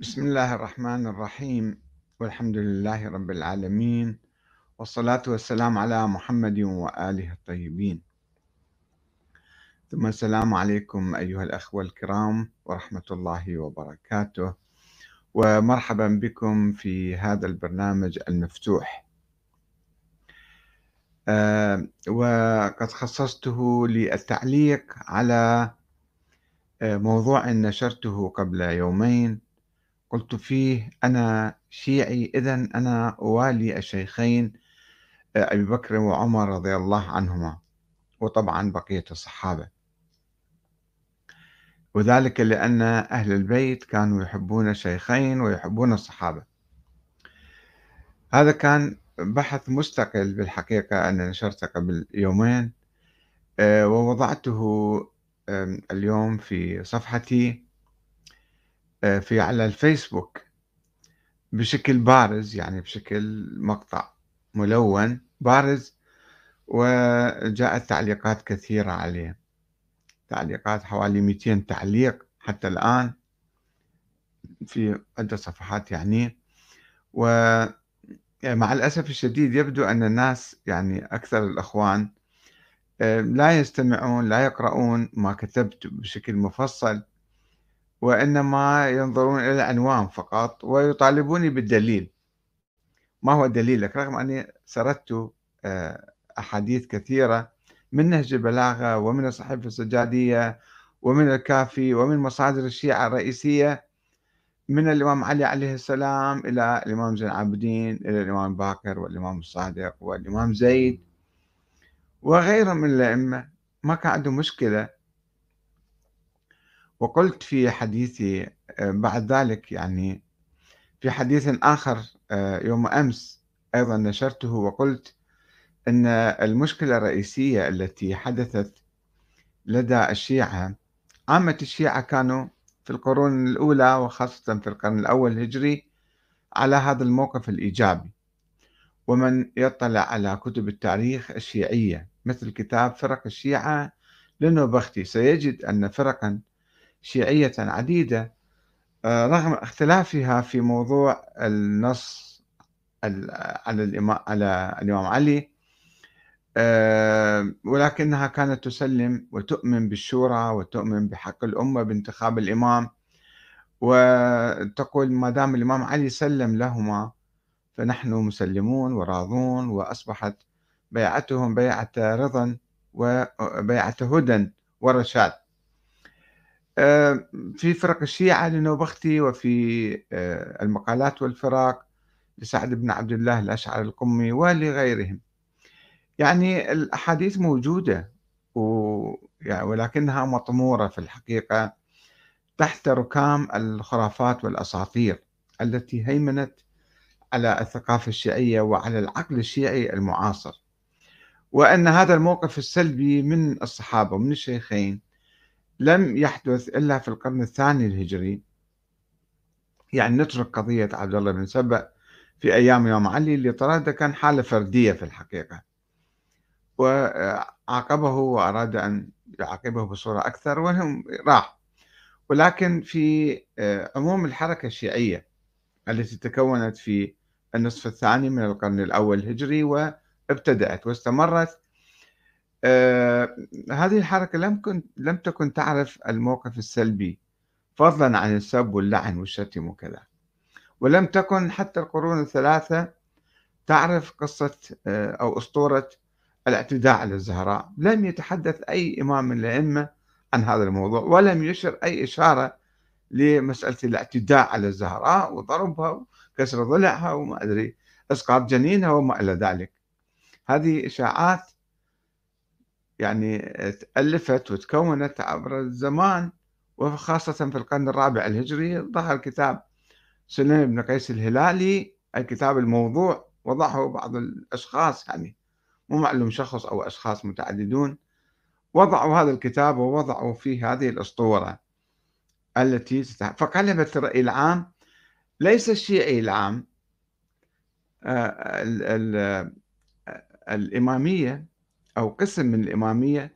بسم الله الرحمن الرحيم والحمد لله رب العالمين والصلاة والسلام على محمد وآله الطيبين. ثم السلام عليكم أيها الأخوة الكرام ورحمة الله وبركاته ومرحبا بكم في هذا البرنامج المفتوح. آه، وقد خصصته للتعليق على آه، موضوع نشرته قبل يومين. قلت فيه أنا شيعي إذا أنا أوالي الشيخين آه، أبي بكر وعمر رضي الله عنهما وطبعا بقية الصحابة. وذلك لأن أهل البيت كانوا يحبون الشيخين ويحبون الصحابة. هذا كان بحث مستقل بالحقيقة أنا نشرته قبل يومين آه، ووضعته اليوم في صفحتي. في على الفيسبوك بشكل بارز يعني بشكل مقطع ملون بارز وجاءت تعليقات كثيرة عليه. تعليقات حوالي 200 تعليق حتى الآن في عدة صفحات يعني. و يعني الأسف الشديد يبدو أن الناس يعني أكثر الأخوان آه، لا يستمعون لا يقرؤون ما كتبت بشكل مفصل. وإنما ينظرون إلى العنوان فقط ويطالبوني بالدليل. ما هو دليلك رغم أني سردت آه، أحاديث كثيرة من نهج البلاغة ومن الصحيفة السجادية ومن الكافي ومن مصادر الشيعة الرئيسية من الإمام علي عليه السلام إلى الإمام زين العابدين إلى الإمام باكر والإمام الصادق والإمام زيد وغيرهم من الأئمة. ما كان عندهم مشكلة وقلت في حديثي آه، بعد ذلك يعني في حديث آخر آه، يوم أمس أيضا نشرته وقلت أن المشكلة الرئيسية التي حدثت لدى الشيعة عامة الشيعة كانوا في القرون الأولى وخاصة في القرن الأول الهجري على هذا الموقف الإيجابي. ومن يطلع على كتب التاريخ الشيعية مثل كتاب فرق الشيعة للنوبختي سيجد أن فرقا شيعية عديدة. آه، رغم اختلافها في موضوع النص على الإمام على الإمام علي آه، ولكنها كانت تسلم وتؤمن بالشورى وتؤمن بحق الأمة بانتخاب الإمام. وتقول ما دام الإمام علي سلم لهما فنحن مسلمون وراضون وأصبحت بيعتهم بيعة رضا وبيعة هدى ورشاد. في فرق الشيعة لنوبختي وفي آه، المقالات والفرق لسعد بن عبد الله الأشعر القمي ولغيرهم يعني الأحاديث موجودة. يعني ولكنها مطمورة في الحقيقة تحت ركام الخرافات والأساطير التي هيمنت على الثقافة الشيعية وعلى العقل الشيعي المعاصر وأن هذا الموقف السلبي من الصحابة ومن الشيخين لم يحدث إلا في القرن الثاني الهجري. يعني نترك قضية عبد الله بن سبأ في أيام يوم علي اللي طرده كان حالة فردية في الحقيقة. وعاقبه وأراد أن يعاقبه بصورة أكثر وهم راح. ولكن في آه، عموم الحركة الشيعية التي تكونت في النصف الثاني من القرن الأول الهجري وابتدأت واستمرت آه هذه الحركة لم كن لم تكن تعرف الموقف السلبي فضلا عن السب واللعن والشتم وكذا. ولم تكن حتى القرون الثلاثة تعرف قصة آه أو أسطورة الاعتداء على الزهراء. لم يتحدث أي إمام من الأئمة عن هذا الموضوع ولم يشر أي إشارة لمسألة الاعتداء على الزهراء وضربها وكسر ضلعها وما أدري إسقاط جنينها وما إلى ذلك. هذه إشاعات يعني تألفت وتكونت عبر الزمان وخاصة في القرن الرابع الهجري ظهر كتاب سليم بن قيس الهلالي الكتاب الموضوع وضعه بعض الأشخاص يعني مو معلوم شخص أو أشخاص متعددون وضعوا هذا الكتاب ووضعوا فيه هذه الأسطورة التي فقلبت الرأي العام. ليس الشيعي العام آه، الإمامية أو قسم من الإمامية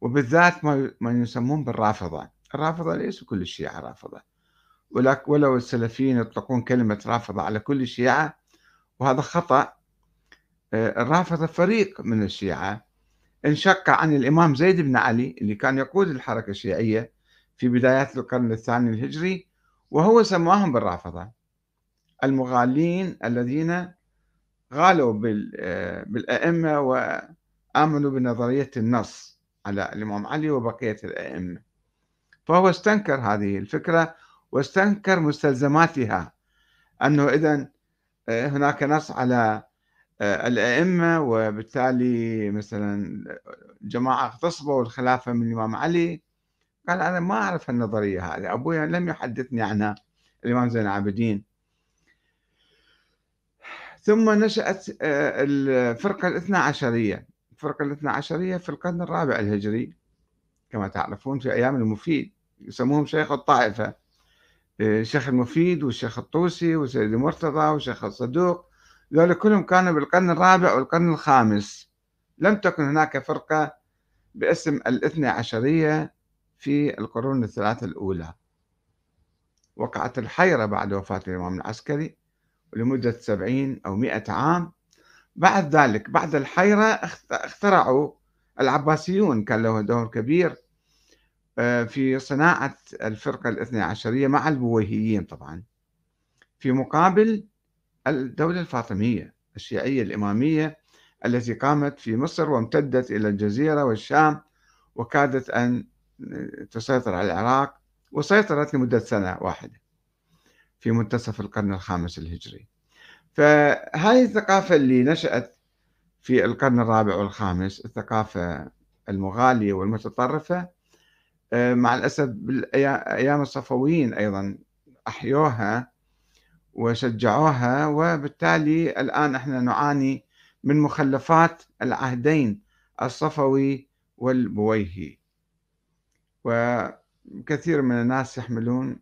وبالذات ما ما يسمون بالرافضة. الرافضة ليسوا كل الشيعة رافضة. ولو السلفيين يطلقون كلمة رافضة على كل الشيعة وهذا خطأ. آه، الرافضة فريق من الشيعة. انشق عن الإمام زيد بن علي اللي كان يقود الحركة الشيعية في بدايات القرن الثاني الهجري وهو سماهم بالرافضة. المغالين الذين غالوا آه، بالأئمة وآمنوا بنظرية النص على الإمام علي وبقية الأئمة. فهو استنكر هذه الفكرة واستنكر مستلزماتها أنه إذا آه، هناك نص على آه، الأئمة وبالتالي مثلا جماعة اغتصبوا الخلافة من الإمام علي. قال أنا ما أعرف النظرية هذه أبوي لم يحدثني عنها الإمام زين العابدين. ثم نشأت آه، الفرقة الاثنى عشرية. الفرقة الاثنى عشرية في القرن الرابع الهجري كما تعرفون في أيام المفيد يسموهم شيخ الطائفة. الشيخ آه، المفيد والشيخ الطوسي وسيد المرتضى والشيخ الصدوق ذولا كلهم كانوا بالقرن الرابع والقرن الخامس. لم تكن هناك فرقة باسم الاثنى عشرية في القرون الثلاثة الأولى. وقعت الحيرة بعد وفاة الإمام العسكري لمدة سبعين أو مئة عام بعد ذلك بعد الحيرة اخترعوا العباسيون كان له دور كبير آه، في صناعة الفرقة الاثنى عشرية مع البويهيين طبعا في مقابل الدولة الفاطمية الشيعية الإمامية التي قامت في مصر وامتدت إلى الجزيرة والشام وكادت أن تسيطر على العراق وسيطرت لمدة سنة واحدة في منتصف القرن الخامس الهجري. فهذه الثقافة اللي نشأت في القرن الرابع والخامس الثقافة المغالية والمتطرفة آه، مع الأسف بالأيام الصفويين أيضا أحيوها وشجعوها وبالتالي الآن إحنا نعاني من مخلفات العهدين الصفوي والبويهي. وكثير من الناس يحملون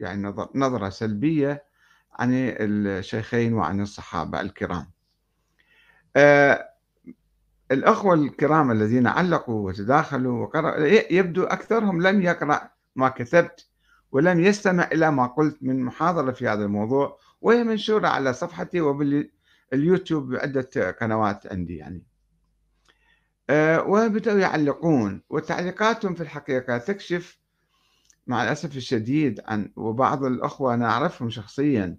يعني نظرة سلبية عن الشيخين وعن الصحابة الكرام. آه الأخوة الكرام الذين علقوا وتداخلوا وقرأوا يبدو أكثرهم لم يقرأ ما كتبت ولم يستمع إلى ما قلت من محاضرة في هذا الموضوع وهي منشورة على صفحتي وباليوتيوب بعدة قنوات عندي يعني. آه وبدأوا يعلقون وتعليقاتهم في الحقيقة تكشف مع الأسف الشديد عن وبعض الأخوة أنا أعرفهم شخصيا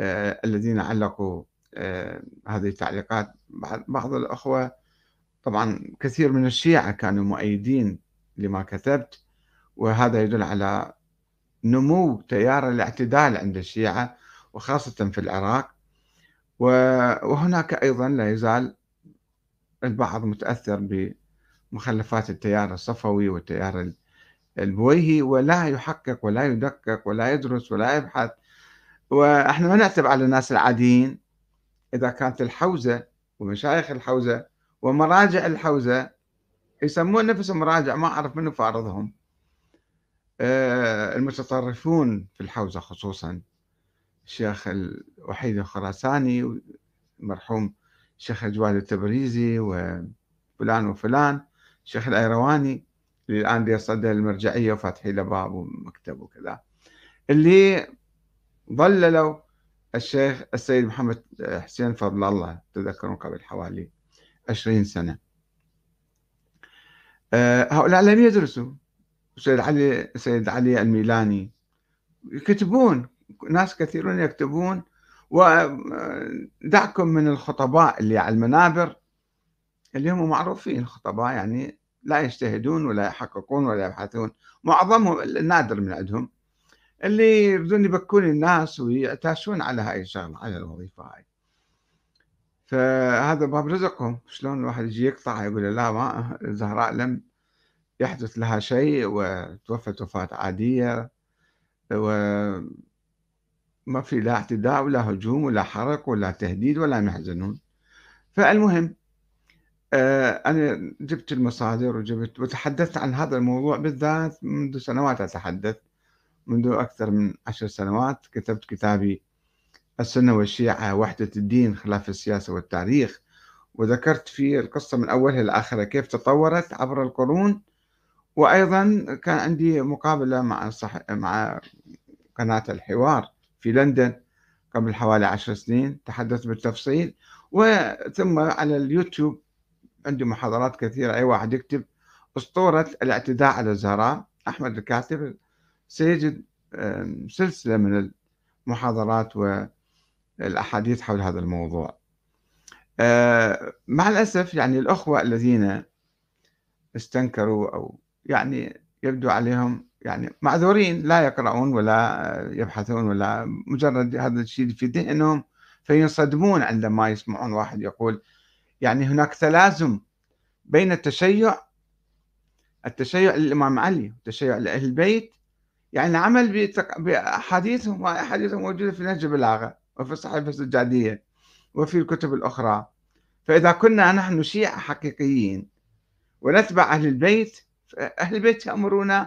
الذين علقوا آه هذه التعليقات. بعض الأخوة طبعا كثير من الشيعة كانوا مؤيدين لما كتبت وهذا يدل على نمو تيار الاعتدال عند الشيعة وخاصة في العراق. وهناك أيضا لا يزال البعض متأثر بمخلفات التيار الصفوي والتيار البويهي ولا يحقق ولا يدقق ولا يدرس ولا يبحث وإحنا ما نعتب على الناس العاديين. إذا كانت الحوزة ومشايخ الحوزة ومراجع الحوزة يسمون نفسهم مراجع ما أعرف منو فارضهم. آه، المتطرفون في الحوزة خصوصا. الشيخ الوحيد الخراساني المرحوم الشيخ جواد التبريزي وفلان وفلان. الشيخ الأيرواني اللي الآن يصدر المرجعية وفاتحين له باب ومكتب وكذا. اللي ضللوا الشيخ السيد محمد حسين فضل الله تذكرون قبل حوالي عشرين سنة. آه، هؤلاء لم يدرسوا. السيد علي السيد علي الميلاني. يكتبون ناس كثيرون يكتبون ودعكم من الخطباء اللي على المنابر. اللي هم معروفين خطباء يعني لا يجتهدون ولا يحققون ولا يبحثون. معظمهم النادر من عندهم. اللي يريدون يبكون الناس ويعتاشون على هاي الشغلة على الوظيفة هاي. فهذا باب رزقهم. شلون الواحد يجي يقطع يقول لا ما الزهراء لم يحدث لها شيء وتوفت وفاة عادية وما في لا اعتداء ولا هجوم ولا حرق ولا تهديد ولا يحزنون فالمهم آه، أنا جبت المصادر وجبت وتحدثت عن هذا الموضوع بالذات منذ سنوات أتحدث. منذ أكثر من عشر سنوات كتبت كتابي السنة والشيعة وحدة الدين خلاف السياسة والتاريخ. وذكرت في القصة من أولها لآخرها كيف تطورت عبر القرون. وأيضا كان عندي مقابلة مع صح... مع قناة الحوار في لندن قبل حوالي عشر سنين. تحدث بالتفصيل. وثم على اليوتيوب عنده محاضرات كثيرة. أي واحد يكتب أسطورة الاعتداء على الزهراء أحمد الكاتب سيجد سلسلة من المحاضرات والأحاديث حول هذا الموضوع. آه، مع الأسف يعني الأخوة الذين استنكروا أو يعني يبدو عليهم يعني معذورين لا يقرؤون ولا يبحثون ولا مجرد هذا الشيء في ذهنهم فينصدمون عندما يسمعون واحد يقول. يعني هناك تلازم بين التشيع التشيع للإمام علي والتشيع لأهل البيت يعني العمل بأحاديثهم وأحاديثهم موجودة في نهج البلاغة وفي الصحيفة السجادية وفي الكتب الأخرى. فإذا كنا نحن شيعة حقيقيين ونتبع أهل البيت أهل البيت يأمرون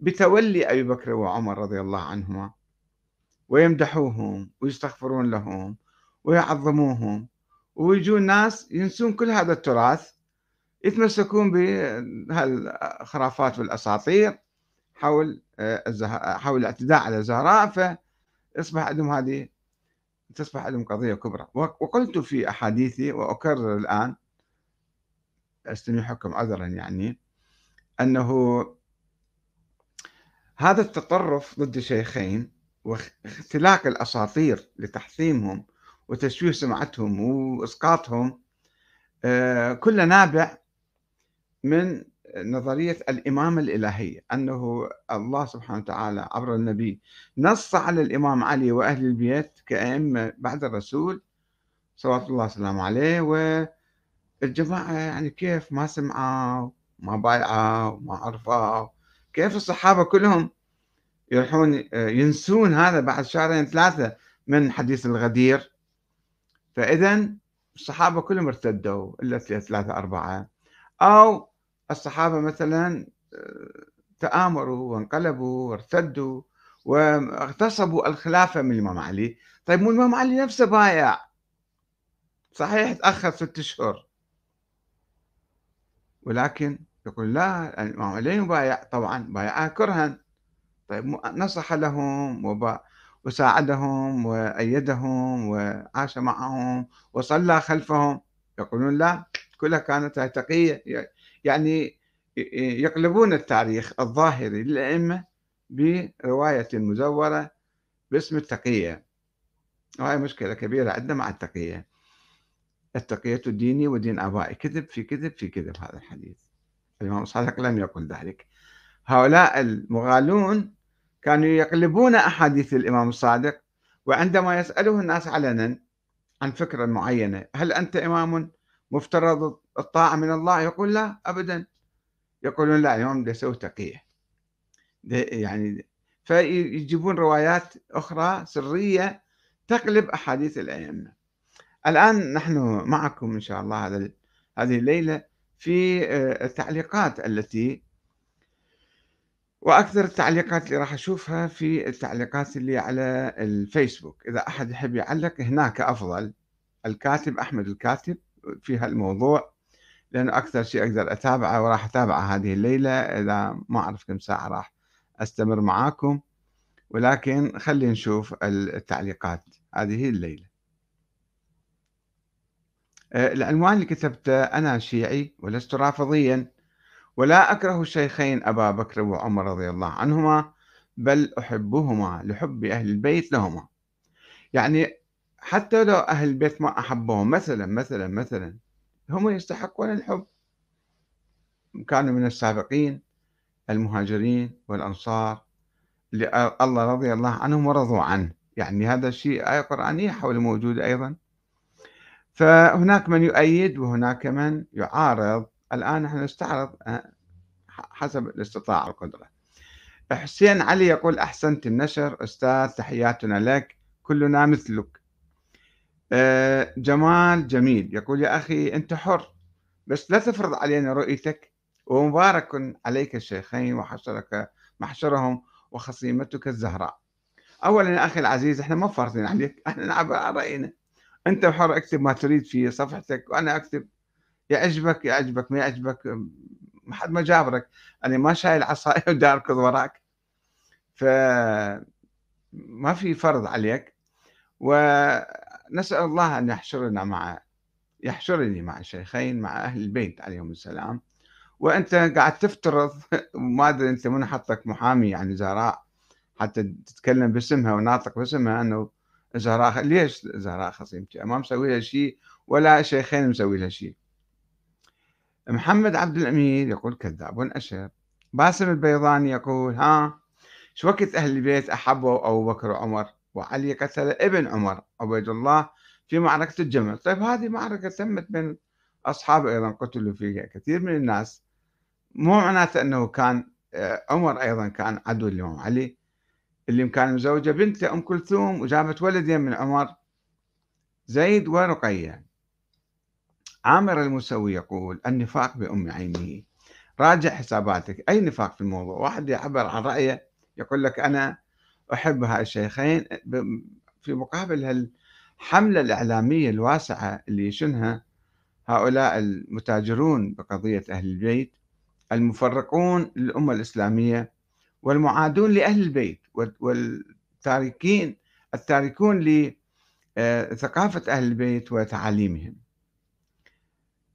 بتولي أبي بكر وعمر رضي الله عنهما ويمدحوهم ويستغفرون لهم ويعظموهم ويجون ناس ينسون كل هذا التراث يتمسكون بهالخرافات والأساطير. حول آه، حول الاعتداء على الزهراء فيصبح عندهم هذه تصبح عندهم قضية كبرى. وقلت في أحاديثي وأكرر الآن استميحكم عذرا يعني أنه هذا التطرف ضد الشيخين واختلاق الأساطير لتحطيمهم وتشويه سمعتهم وإسقاطهم آه، كله نابع من نظرية الإمامة الإلهية أنه الله سبحانه وتعالى عبر النبي نص على الإمام علي وأهل البيت كأئمة بعد الرسول صلوات الله وسلامه عليه والجماعة يعني كيف ما سمعوا ما بايعوا ما عرفوا كيف الصحابة كلهم يروحون ينسون هذا بعد شهرين ثلاثة من حديث الغدير. فإذا الصحابة كلهم ارتدوا إلا ثلاثة أربعة. أو الصحابة مثلا آه، تآمروا وانقلبوا وارتدوا واغتصبوا الخلافة من الإمام علي. طيب مو الإمام علي نفسه بايع. صحيح تأخر ست أشهر. ولكن يقول لا الإمام علي بايع. طبعا بايع كرها. طيب نصح لهم وساعدهم وأيدهم وعاش معهم وصلى خلفهم. يقولون لا كلها كانت تقية. يعني يقلبون التاريخ الظاهري للأئمة برواية مزورة باسم التقية. وهي مشكلة كبيرة عندنا مع التقية. التقية ديني ودين آبائي. كذب في كذب في كذب هذا الحديث. الإمام الصادق لم يقل ذلك. هؤلاء المغالون كانوا يقلبون أحاديث الإمام الصادق وعندما يسأله الناس علنا عن فكرة معينة هل أنت إمام مفترض الطاعة من الله؟ يقول لا أبدا. يقولون لا اليوم يسوي تقية. يعني فيجيبون روايات أخرى سرية تقلب أحاديث الأئمة. الآن نحن معكم إن شاء الله هذا هذه الليلة في آه، التعليقات التي وأكثر التعليقات اللي راح أشوفها في التعليقات اللي على الفيسبوك. إذا أحد يحب يعلق هناك أفضل الكاتب أحمد الكاتب في هالموضوع. لأنه أكثر شيء أقدر أتابعه وراح اتابعه هذه الليلة إذا ما أعرف كم ساعة راح أستمر معاكم. ولكن خلينا نشوف التعليقات. هذه الليلة. آه، العنوان اللي كتبته أنا شيعي ولست رافضيا. ولا أكره الشيخين أبا بكر وعمر رضي الله عنهما بل أحبهما لحب أهل البيت لهما. يعني حتى لو أهل البيت ما أحبهم مثلا مثلا مثلا هم يستحقون الحب. كانوا من السابقين المهاجرين والأنصار الله رضي الله عنهم ورضوا عنه. يعني هذا الشيء آية قرآنية حول موجود أيضا. فهناك من يؤيد وهناك من يعارض. الآن نحن نستعرض حسب الاستطاعة والقدرة. حسين علي يقول أحسنت النشر أستاذ تحياتنا لك كلنا مثلك. جمال جميل. يقول يا أخي أنت حر بس لا تفرض علينا رؤيتك ومبارك عليك الشيخين وحشرك محشرهم وخصيمتك الزهراء. اولا يا أخي العزيز إحنا ما فارضين عليك إحنا نعبر عن رأينا. أنت حر اكتب ما تريد في صفحتك وأنا أكتب. يعجبك يعجبك ما يعجبك ما حد ما جابرك. أنا ما شايل عصايه وداركض وراك ف ما في فرض عليك. ونسأل الله أن يحشرنا مع يحشرني مع الشيخين مع أهل البيت عليهم السلام. وأنت قاعد تفترض وما أدري أنت من حطك محامي يعني زهراء حتى تتكلم باسمها وناطق باسمها أنه زهراء ليش زهراء خصيمتي ما مسوي لها شيء ولا شيخين مسوي لها شيء. محمد عبد الأمير يقول كذاب أشر. باسم البيضاني يقول ها شو وقت أهل البيت أحبوا أبو بكر وعمر؟ وعلي قتل ابن عمر عبيد الله في معركة الجمل طيب هذه معركة تمت بين أصحاب أيضا قتلوا فيها كثير من الناس. مو معناته أنه كان آه، عمر أيضا كان عدو الإمام علي اللي كان مزوجة بنته أم كلثوم وجابت ولدين من عمر زيد ورقية. عامر المسوي يقول النفاق بأم عينه. راجع حساباتك. أي نفاق في الموضوع؟ واحد يعبر عن رأيه يقول لك أنا أحب هاي الشيخين في مقابل الحملة الإعلامية الواسعة اللي يشنها هؤلاء المتاجرون بقضية أهل البيت المفرقون للأمة الإسلامية والمعادون لأهل البيت والتاركين التاركون لثقافة أهل البيت وتعاليمهم.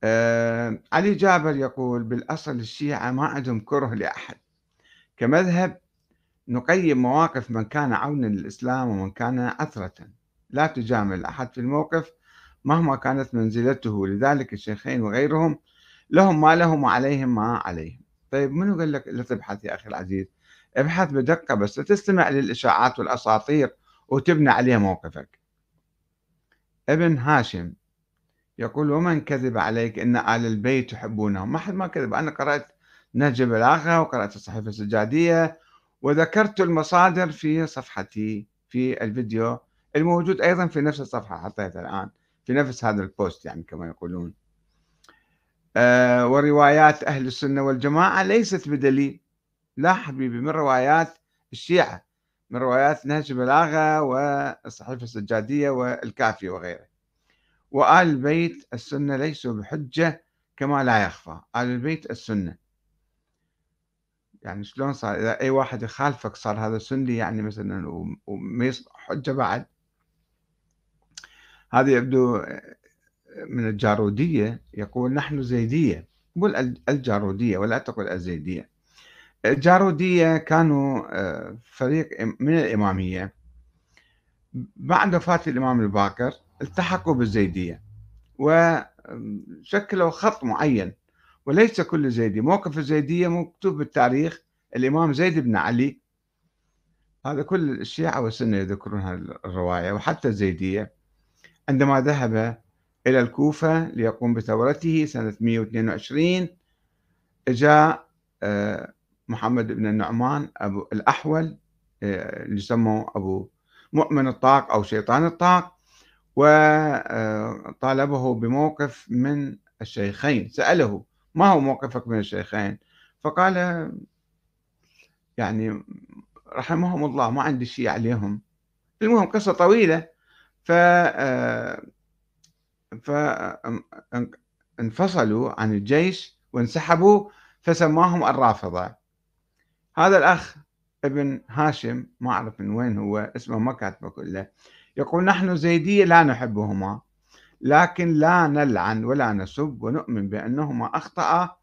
آه، علي جابر يقول بالأصل الشيعة ما عندهم كره لأحد. كمذهب نقيم مواقف من كان عونا للإسلام ومن كان عثرة لا تجامل أحد في الموقف مهما كانت منزلته. لذلك الشيخين وغيرهم لهم ما لهم وعليهم ما عليهم. طيب منو قال لك لا تبحث يا أخي العزيز؟ ابحث بدقة بس لا تستمع للإشاعات والأساطير وتبني عليها موقفك. ابن هاشم يقول ومن كذب عليك إن آل البيت يحبونهم ما حد ما كذب. أنا قرأت نهج البلاغة وقرأت الصحيفة السجادية وذكرت المصادر في صفحتي في الفيديو الموجود أيضا في نفس الصفحة حطيتها الآن في نفس هذا البوست يعني كما يقولون. آه وروايات أهل السنة والجماعة ليست بدليل. لا حبيبي من روايات الشيعة من روايات نهج البلاغة والصحيفة السجادية والكافية وغيره وآل البيت السنة ليسوا بحجة كما لا يخفى. آل البيت السنة. يعني شلون صار؟ إذا أي واحد يخالفك صار هذا سني يعني مثلا وما حجة بعد. هذا يبدو من الجارودية. يقول نحن زيدية. يقول الجارودية ولا تقول الزيدية. الجارودية كانوا آه، فريق من الإمامية. بعد وفاة الإمام الباكر التحقوا بالزيدية. وشكلوا خط معين. وليس كل زيدي موقف الزيدية مكتوب بالتاريخ الإمام زيد بن علي. هذا كل الشيعة والسنة يذكرون الرواية وحتى الزيدية. عندما ذهب إلى الكوفة ليقوم بثورته سنة 122 جاء آه، محمد بن النعمان أبو الأحول آه، اللي يسموه أبو مؤمن الطاق أو شيطان الطاق وطالبه بموقف من الشيخين. سأله ما هو موقفك من الشيخين؟ فقال يعني رحمهم الله ما عندي شيء عليهم. المهم قصة طويلة. ف فانفصلوا عن الجيش وانسحبوا فسماهم الرافضة. هذا الأخ ابن هاشم ما أعرف من وين هو اسمه ما كاتبه كله يقول نحن زيدية لا نحبهما. لكن لا نلعن ولا نسب ونؤمن بأنهما أخطأ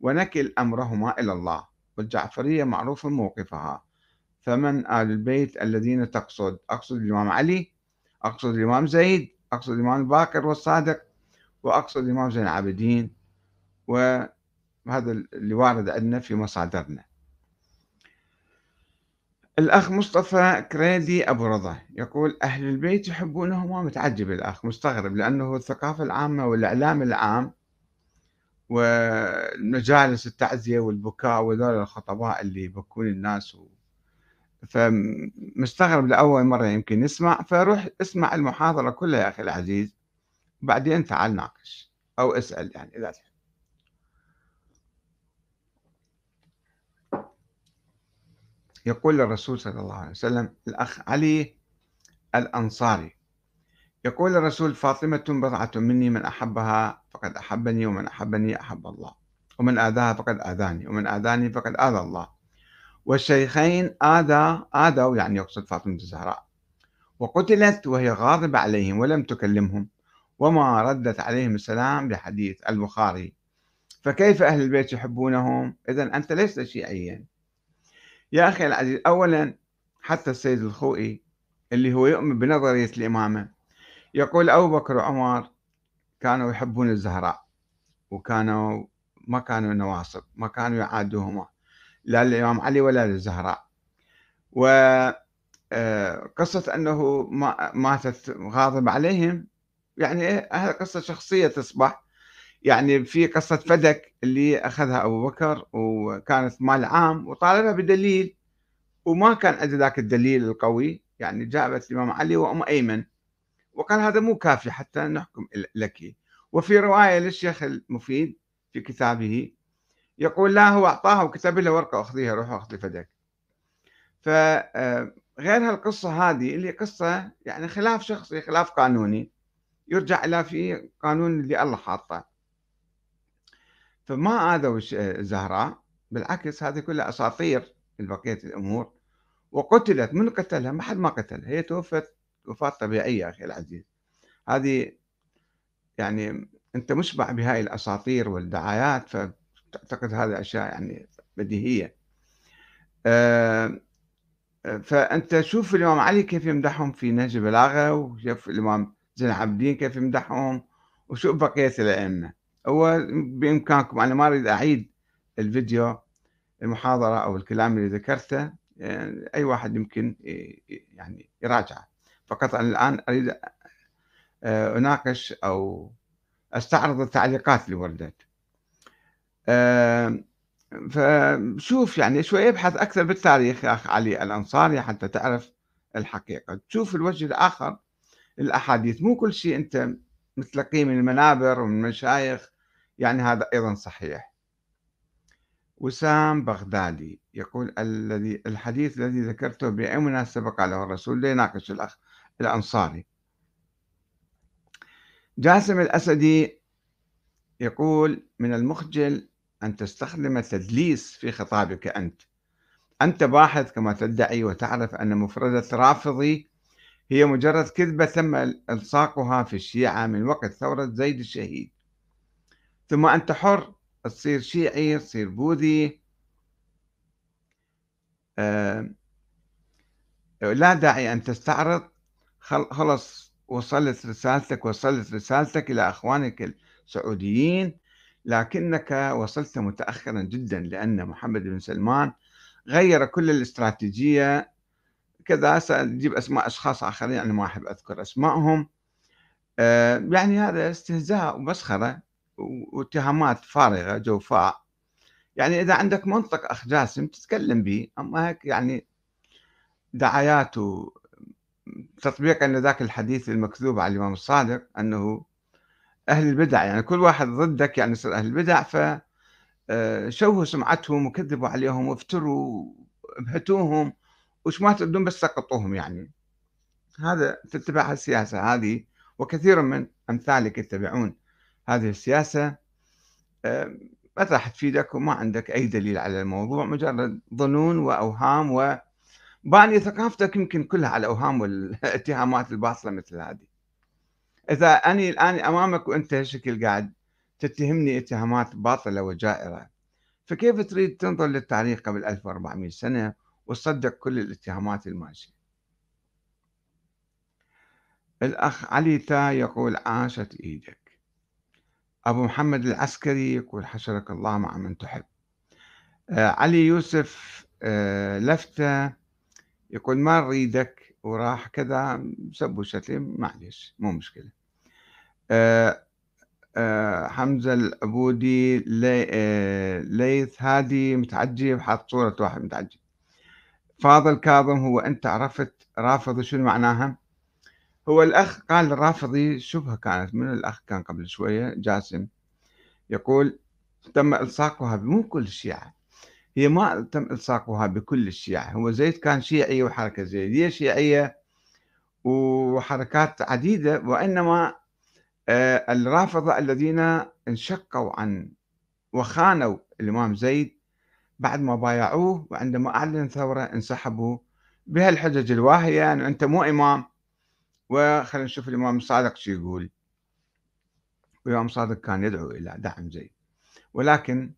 ونكل أمرهما إلى الله. والجعفرية معروف موقفها. فمن آل البيت الذين تقصد؟ أقصد الإمام علي أقصد الإمام زيد أقصد الإمام الباكر والصادق وأقصد الإمام زين العابدين. وهذا اللي وارد عندنا في مصادرنا. الأخ مصطفى كريدي أبو رضا يقول أهل البيت يحبونهما متعجب الأخ مستغرب لأنه الثقافة العامة والإعلام العام ومجالس التعزية والبكاء وذول الخطباء اللي يبكون الناس و... فمستغرب لأول مرة يمكن يسمع فروح اسمع المحاضرة كلها يا أخي العزيز وبعدين تعال ناقش أو اسأل يعني إذا تحب. يقول الرسول صلى الله عليه وسلم الأخ علي الأنصاري يقول الرسول فاطمة بضعة مني من أحبها فقد أحبني ومن أحبني أحب الله ومن آذاها فقد آذاني ومن آذاني فقد آذى الله. والشيخين آذى آذوا يعني يقصد فاطمة الزهراء وقتلت وهي غاضبة عليهم ولم تكلمهم وما ردت عليهم السلام بحديث البخاري. فكيف أهل البيت يحبونهم؟ إذا أنت لست شيعيا يا أخي العزيز أولا حتى السيد الخوئي اللي هو يؤمن بنظرية الإمامة يقول أبو بكر وعمر كانوا يحبون الزهراء وكانوا ما كانوا نواصب ما كانوا يعادوهما لا للإمام علي ولا للزهراء. وقصة آه، أنه ماتت غاضب عليهم يعني هذا قصة شخصية تصبح يعني في قصة فدك اللي أخذها أبو بكر وكانت مال عام وطالبها بدليل وما كان عنده ذاك الدليل القوي يعني جابت الإمام علي وأم أيمن. وقال هذا مو كافي حتى نحكم لك. وفي رواية للشيخ المفيد في كتابه يقول لا هو أعطاها وكتب له ورقة أخذيها روح أخذي فدك. فغير آه، هالقصة هذه اللي قصة يعني خلاف شخصي خلاف قانوني يرجع إلى في قانون اللي الله حاطه. فما آذوا الزهراء بالعكس هذه كلها أساطير بقية الأمور. وقتلت من قتلها؟ ما حد ما قتلها. هي توفت وفاة طبيعية أخي العزيز. هذه يعني أنت مشبع بهاي الأساطير والدعايات فتعتقد هذه أشياء يعني بديهية. أه فأنت شوف الإمام علي كيف يمدحهم في نهج بلاغة وشوف الإمام زين العابدين كيف يمدحهم وشوف بقية الأئمة. هو بإمكانكم أنا ما أريد أعيد الفيديو المحاضرة أو الكلام اللي ذكرته يعني أي واحد يمكن يعني يراجعه. فقط أنا الآن أريد آه، أناقش أو أستعرض التعليقات اللي وردت. فشوف يعني شوي ابحث أكثر بالتاريخ يا أخ علي الأنصاري حتى تعرف الحقيقة. تشوف الوجه الآخر الأحاديث. مو كل شيء أنت متلقيه من المنابر ومن المشايخ يعني هذا أيضا صحيح. وسام بغدادي يقول الذي الحديث الذي ذكرته بأي مناسبة قاله الرسول ليناقش الأخ الأنصاري. جاسم الأسدي يقول من المخجل أن تستخدم التدليس في خطابك أنت. أنت باحث كما تدعي وتعرف أن مفردة رافضي هي مجرد كذبة تم إلصاقها في الشيعة من وقت ثورة زيد الشهيد. ثم أنت حر تصير شيعي تصير بوذي. آه لا داعي أن تستعرض. خلص وصلت رسالتك وصلت رسالتك إلى أخوانك السعوديين. لكنك وصلت متأخرا جدا لأن محمد بن سلمان غير كل الاستراتيجية. كذا سأجيب أسماء أشخاص آخرين أنا ما أحب أذكر أسمائهم. آه، يعني هذا استهزاء ومسخرة. واتهامات فارغة جوفاء يعني إذا عندك منطق أخ جاسم تتكلم به أما هيك يعني دعايات وتطبيقا لذاك الحديث المكذوب على الإمام الصادق أنه أهل البدع يعني كل واحد ضدك يعني يصير أهل البدع ف آه، شوهوا سمعتهم وكذبوا عليهم وافتروا ابهتوهم وش ما تردون بس سقطوهم يعني. هذا تتبع السياسة هذه وكثير من أمثالك يتبعون. هذه السياسة ما راح تفيدك وما عندك أي دليل على الموضوع مجرد ظنون وأوهام وباني ثقافتك يمكن كلها على الأوهام والاتهامات الباطلة مثل هذه. إذا أنا الآن أمامك وأنت هالشكل قاعد تتهمني اتهامات باطلة وجائرة فكيف تريد تنظر للتاريخ قبل 1400 سنة وتصدق كل الاتهامات الماشية؟ الأخ علي تا يقول عاشت إيدك. أبو محمد العسكري يقول حشرك الله مع من تحب. آه علي يوسف آه لفتة يقول ما نريدك وراح كذا سب وشتم معلش مو مشكلة. آه حمزة العبودي لي ليث هادي متعجب حاط صورة واحد متعجب. فاضل كاظم هو أنت عرفت رافضي شنو معناها؟ هو الأخ قال الرافضي شبهة كانت من الأخ كان قبل شوية جاسم. يقول تم إلصاقها بمو كل الشيعة هي ما تم إلصاقها بكل الشيعة. هو زيد كان شيعي وحركة زيدية شيعية وحركات عديدة وإنما آه، الرافضة الذين انشقوا عن وخانوا الإمام زيد بعد ما بايعوه وعندما أعلن ثورة انسحبوا بهالحجج الواهية أنه أنت مو إمام. وخلينا نشوف الإمام الصادق شو يقول. والإمام الصادق كان يدعو إلى دعم زيد ولكن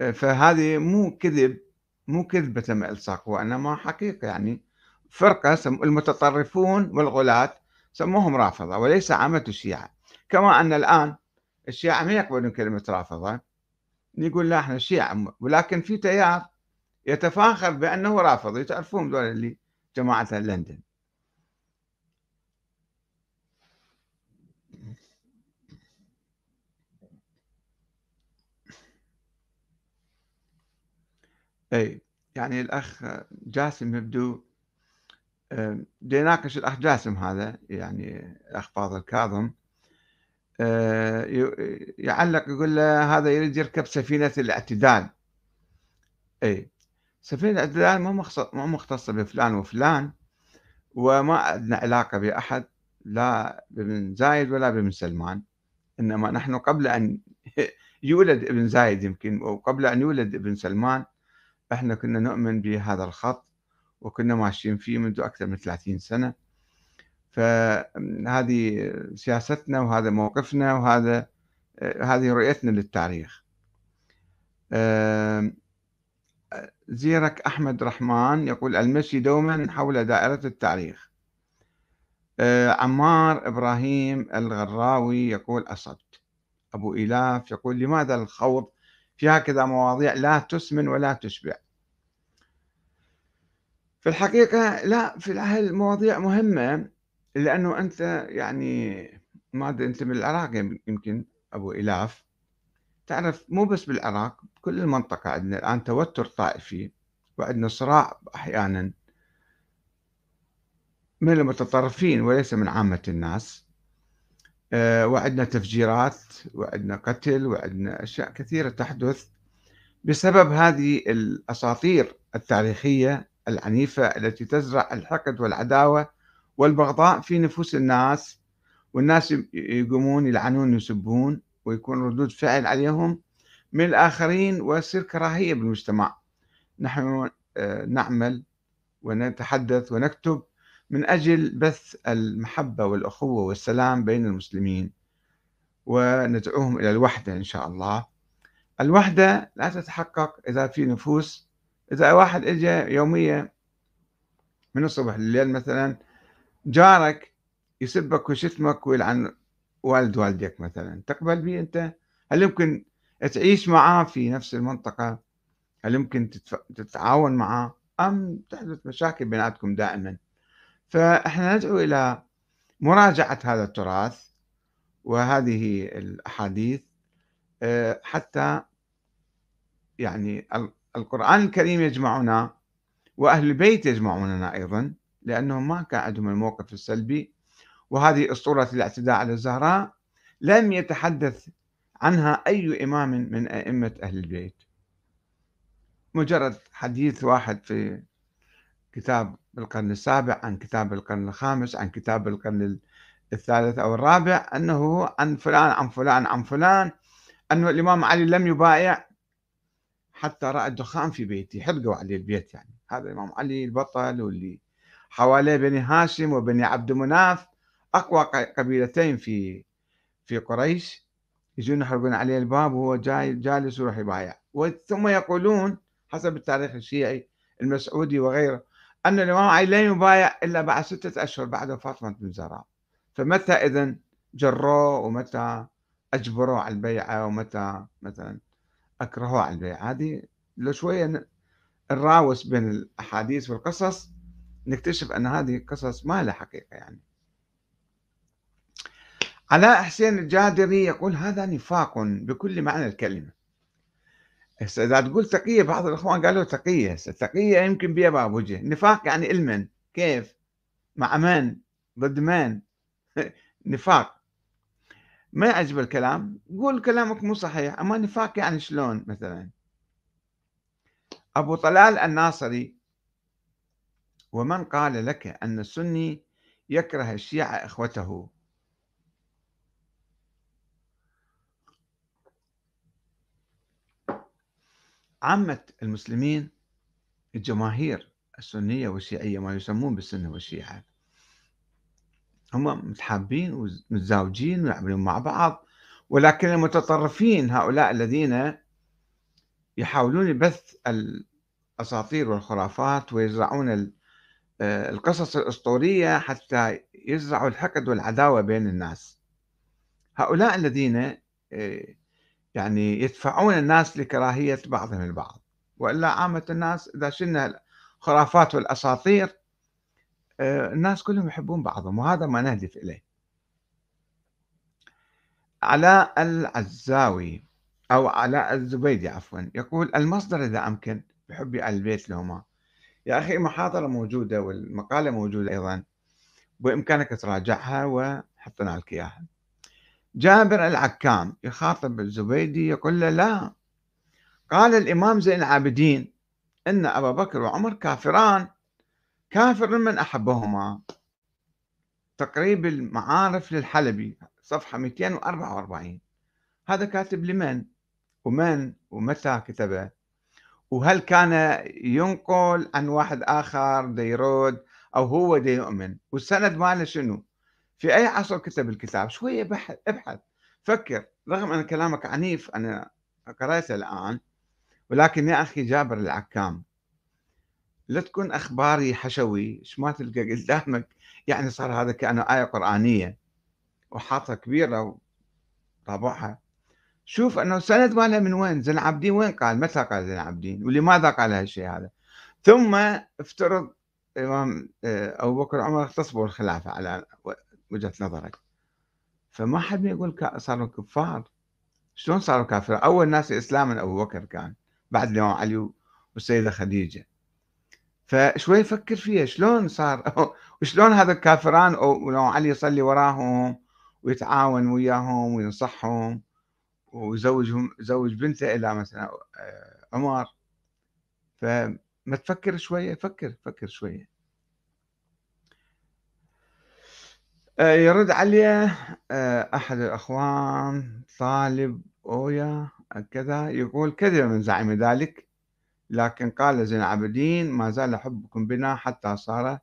آه، فهذه مو كذب مو كذبة تم إلصاق وإنما حقيقة يعني فرقة المتطرفون والغلاة سموهم رافضة وليس عامة الشيعة. كما أن الآن الشيعة ما يقبلون كلمة رافضة. يقول لا إحنا شيعة ولكن في تيار يتفاخر بأنه رافضي تعرفون دول اللي جماعة لندن. اي يعني الأخ جاسم يبدو يناقش الأخ جاسم هذا يعني الأخ فاضل كاظم. آه، يعلق يقول له هذا يريد يركب سفينة الاعتدال. اي سفينة الاعتدال مو مو مختصة بفلان وفلان وما عندنا علاقة بأحد لا بابن زايد ولا بابن سلمان. إنما نحن قبل أن يولد ابن زايد يمكن وقبل أن يولد ابن سلمان إحنا كنا نؤمن بهذا الخط وكنا ماشيين فيه منذ أكثر من 30 سنة. فهذه سياستنا وهذا موقفنا وهذا هذه رؤيتنا للتاريخ. زيرك أحمد رحمن يقول المشي دوما حول دائرة التاريخ. عمار إبراهيم الغراوي يقول أصبت. أبو إلاف يقول لماذا الخوض في هكذا مواضيع لا تسمن ولا تشبع. في الحقيقة لا في المواضيع مهمة لأنه أنت يعني ما أدري أنت من العراق يمكن أبو إلاف. تعرف مو بس بالعراق كل المنطقة عندنا الآن توتر طائفي وعندنا صراع أحيانا من المتطرفين وليس من عامة الناس. وعندنا تفجيرات وعندنا قتل وعندنا أشياء كثيرة تحدث بسبب هذه الأساطير التاريخية العنيفة التي تزرع الحقد والعداوة والبغضاء في نفوس الناس. والناس يقومون يلعنون يسبون ويكون ردود فعل عليهم من الآخرين ويصير كراهية بالمجتمع. نحن آه، نعمل ونتحدث ونكتب من أجل بث المحبة والأخوة والسلام بين المسلمين وندعوهم إلى الوحدة إن شاء الله. الوحدة لا تتحقق إذا في نفوس إذا واحد إجا يومية من الصبح لليل مثلا جارك يسبك ويشتمك ويلعن والد والدك مثلا. تقبل به أنت؟ هل يمكن تعيش معاه في نفس المنطقة؟ هل يمكن تتعاون معه أم تحدث مشاكل بيناتكم دائما؟ فإحنا ندعو إلى مراجعة هذا التراث وهذه الأحاديث آه، حتى يعني القرآن الكريم يجمعنا وأهل البيت يجمعوننا أيضا لأنهم ما كان عندهم الموقف السلبي. وهذه أسطورة الاعتداء على الزهراء لم يتحدث عنها أي إمام من أئمة أهل البيت. مجرد حديث واحد في كتاب القرن السابع عن كتاب القرن الخامس عن كتاب القرن الثالث أو الرابع أنه عن فلان عن فلان عن فلان أنه الإمام علي لم يبايع حتى رأى الدخان في بيته. حرقوا عليه البيت يعني. هذا الإمام علي البطل واللي حواليه بني هاشم وبني عبد مناف أقوى قبيلتين في في قريش. يجون يحرقون عليه الباب وهو جاي جالس يروح يبايع. ثم يقولون حسب التاريخ الشيعي المسعودي وغيره أن الإمام علي لا يبايع إلا بعد ستة أشهر بعد وفاة فاطمة بن زهراء فمتى إذا جروه ومتى أجبروه على البيعة ومتى مثلا أكرهوه على البيعة؟ هذه لو شوية نراوس بين الأحاديث والقصص نكتشف أن هذه قصص ما لها حقيقة يعني. علاء حسين الجادري يقول هذا نفاق بكل معنى الكلمة. هسه إذا تقول تقية بعض الإخوان قالوا تقية. هسه التقية يمكن بها باب وجه. نفاق يعني علما كيف؟ مع من؟ ضد من؟ نفاق. ما يعجب الكلام؟ قول كلامك مو صحيح. أما نفاق يعني شلون مثلا؟ أبو طلال الناصري ومن قال لك أن السني يكره الشيعة إخوته؟ عامة المسلمين الجماهير السنية والشيعية ما يسمون بالسنة والشيعة هم متحابين ومتزاوجين ويعملون مع بعض ولكن المتطرفين هؤلاء الذين يحاولون بث الأساطير والخرافات ويزرعون آه، القصص الأسطورية حتى يزرعوا الحقد والعداوة بين الناس. هؤلاء الذين آه، يعني يدفعون الناس لكراهية بعضهم البعض. وإلا عامة الناس إذا شلنا الخرافات والأساطير آه، الناس كلهم يحبون بعضهم وهذا ما نهدف إليه. علاء العزاوي أو علاء الزبيدي عفوا يقول المصدر إذا أمكن بحب آل البيت لهما. يا أخي المحاضرة موجودة والمقالة موجودة أيضا بإمكانك تراجعها وحطنا لك إياها جابر العكام يخاطب الزبيدي يقول له لا. قال الإمام زين العابدين إن أبا بكر وعمر كافران كافر من أحبهما. تقريب المعارف للحلبي صفحة 244 هذا كاتب لمن؟ ومن؟ ومتى كتبه؟ وهل كان ينقل عن واحد آخر ديرود أو هو دي يؤمن؟ والسند ماله شنو؟ في أي عصر كتب الكتاب شوية بحث ابحث. فكر. رغم أن كلامك عنيف أنا قرأته الآن ولكن يا أخي جابر العكام. لا تكون أخباري حشوي ما تلقى قدامك. يعني صار هذا كأنه آية قرآنية وحاطها كبيرة وطابعها. شوف أنه سند مالها من وين؟ زين عابدين وين قال؟ متى قال زين عابدين ولماذا قال هالشيء هذا؟ ثم افترض الإمام آه، أبو بكر وعمر اغتصبوا الخلافة على وجهة نظرك. فما حد يقول صاروا كفار. شلون صاروا كافرين؟ أول ناس إسلاما أبو بكر كان بعد الإمام علي والسيدة خديجة. فشوي فكر فيها شلون صار؟ وشلون هذا الكافران؟ ولو علي يصلي وراهم ويتعاون وياهم وينصحهم ويزوجهم يزوج بنته إلى مثلا آه، عمر. فما تفكر شوية فكر فكر شوية آه، يرد علي آه، أحد الأخوان طالب أويا كذا يقول كذب من زعم ذلك لكن قال زين العابدين ما زال حبكم بنا حتى صار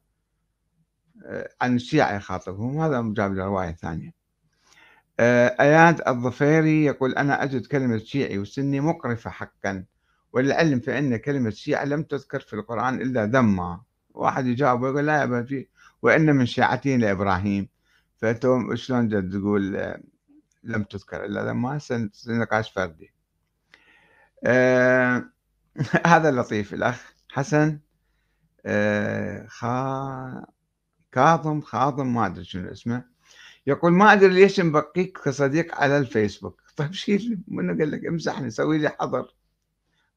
عن الشيعة يخاطبهم. هذا مجاب رواية ثانية. آه، أياد الظفيري يقول أنا أجد كلمة شيعي وسني مقرفة حقا وللعلم فإن كلمة شيعة لم تذكر في القرآن إلا ذما. واحد يجاوب ويقول لا يا وإن من شيعتين لإبراهيم. فأنتم شلون تقول آه، لم تذكر؟ إلا ذما نقاش فردي. آه هذا لطيف الأخ حسن. آه خا كاظم خاظم ما أدري شنو اسمه. يقول ما أدري ليش مبقيك كصديق على الفيسبوك. طيب شيل منو قال لك؟ امسحني سوي لي حظر.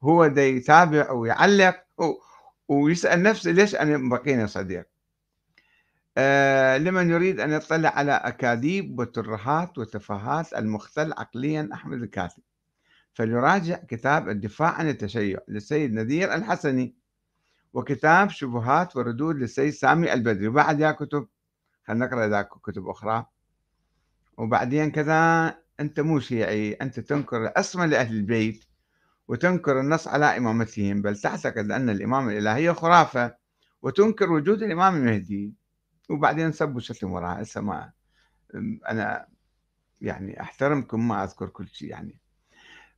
هو دا يتابع ويعلق ويسأل نفسه ليش أنا مبقيني صديق. آه لمن يريد أن يطلع على أكاذيب وترهات وتفاهات المختل عقليا أحمد الكاتب. فليراجع كتاب الدفاع عن التشيع للسيد نذير الحسني وكتاب شبهات وردود للسيد سامي البدري. وبعد يا كتب خلينا نقرأ ذاك كتب أخرى. وبعدين كذا أنت مو شيعي أنت تنكر العصمة لأهل البيت وتنكر النص على إمامتهم بل تعتقد أن الإمامة الإلهية خرافة وتنكر وجود الإمام المهدي. وبعدين سب وشتم وراها. هسه ما أنا يعني أحترمكم ما أذكر كل شيء يعني.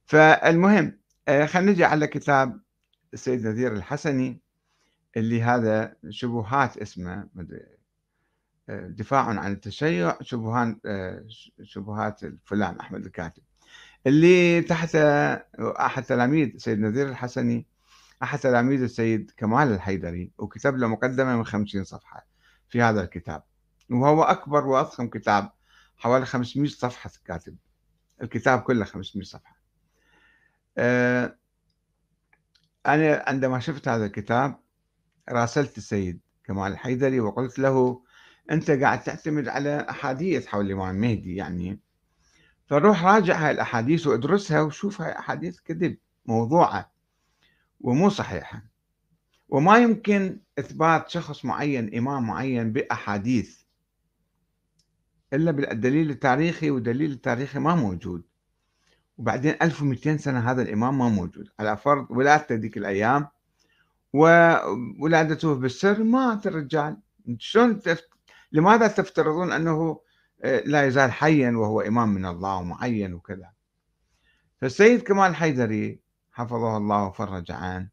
فالمهم آه، خلينا نجي على كتاب السيد نذير الحسني اللي هذا شبهات اسمه دفاع عن التشيع شبهان شبهات فلان أحمد الكاتب. اللي تحت أحد تلاميذ سيد نذير الحسني أحد تلاميذ السيد كمال الحيدري وكتب له مقدمة من 50 صفحة. في هذا الكتاب وهو أكبر وأضخم كتاب حوالي 500 صفحة كاتب. الكتاب كله 500 صفحة. آه، أنا عندما شفت هذا الكتاب راسلت السيد كمال الحيدري وقلت له أنت قاعد تعتمد على أحاديث حول الامام المهدي يعني. فروح راجع هاي الأحاديث وادرسها وشوف هاي أحاديث كذب موضوعة ومو صحيحة. وما يمكن إثبات شخص معين إمام معين بأحاديث إلا بالدليل التاريخي والدليل التاريخي ما موجود. وبعدين 1200 سنة هذا الإمام ما موجود. على فرض ولادته ذيك الأيام وولادته بالسر مات الرجال. شلون تفت... لماذا تفترضون أنه آه، لا يزال حيا وهو إمام من الله ومعين وكذا؟ فالسيد كمال حيدري حفظه الله وفرج عنه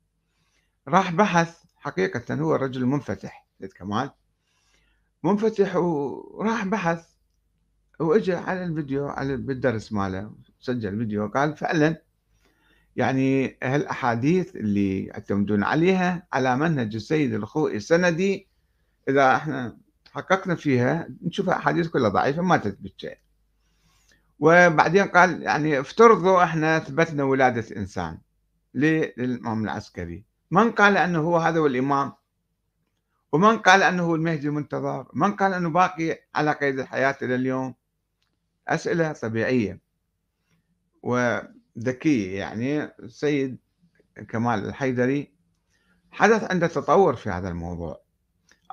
راح بحث حقيقة هو رجل منفتح سيد كمال. منفتح وراح بحث واجى على الفيديو على بالدرس ماله سجل فيديو قال فعلا يعني هالأحاديث اللي يعتمدون عليها على منهج السيد الخوئي السندي إذا إحنا حققنا فيها نشوف أحاديث كلها ضعيفة ما تثبت شيء. وبعدين قال يعني افترضوا إحنا أثبتنا ولادة إنسان للإمام العسكري. من قال أنه هو هذا هو الإمام؟ ومن قال أنه هو المهدي المنتظر؟ من قال أنه باقي على قيد الحياة إلى اليوم؟ أسئلة طبيعية وذكية يعني. السيد كمال الحيدري حدث عنده تطور في هذا الموضوع.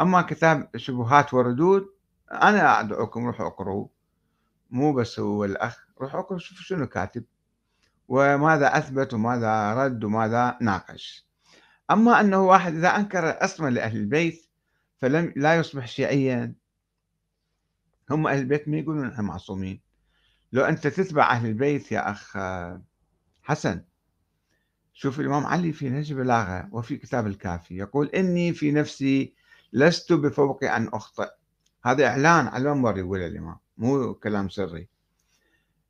أما كتاب شبهات وردود أنا أدعوكم روحوا اقروا مو بس هو الأخ روحوا اقروا شوفوا شنو كاتب. وماذا أثبت وماذا رد وماذا ناقش. أما أنه واحد إذا أنكر أصلا لأهل البيت فلم لا يصبح شيعيا هم أهل البيت ما يقولون إحنا معصومين. لو أنت تتبع أهل البيت يا أخ حسن شوف الإمام علي في نهج بلاغه وفي كتاب الكافي يقول إني في نفسي لست بفوق أن أخطئ. هذا إعلان على المنبر يقول الإمام مو كلام سري.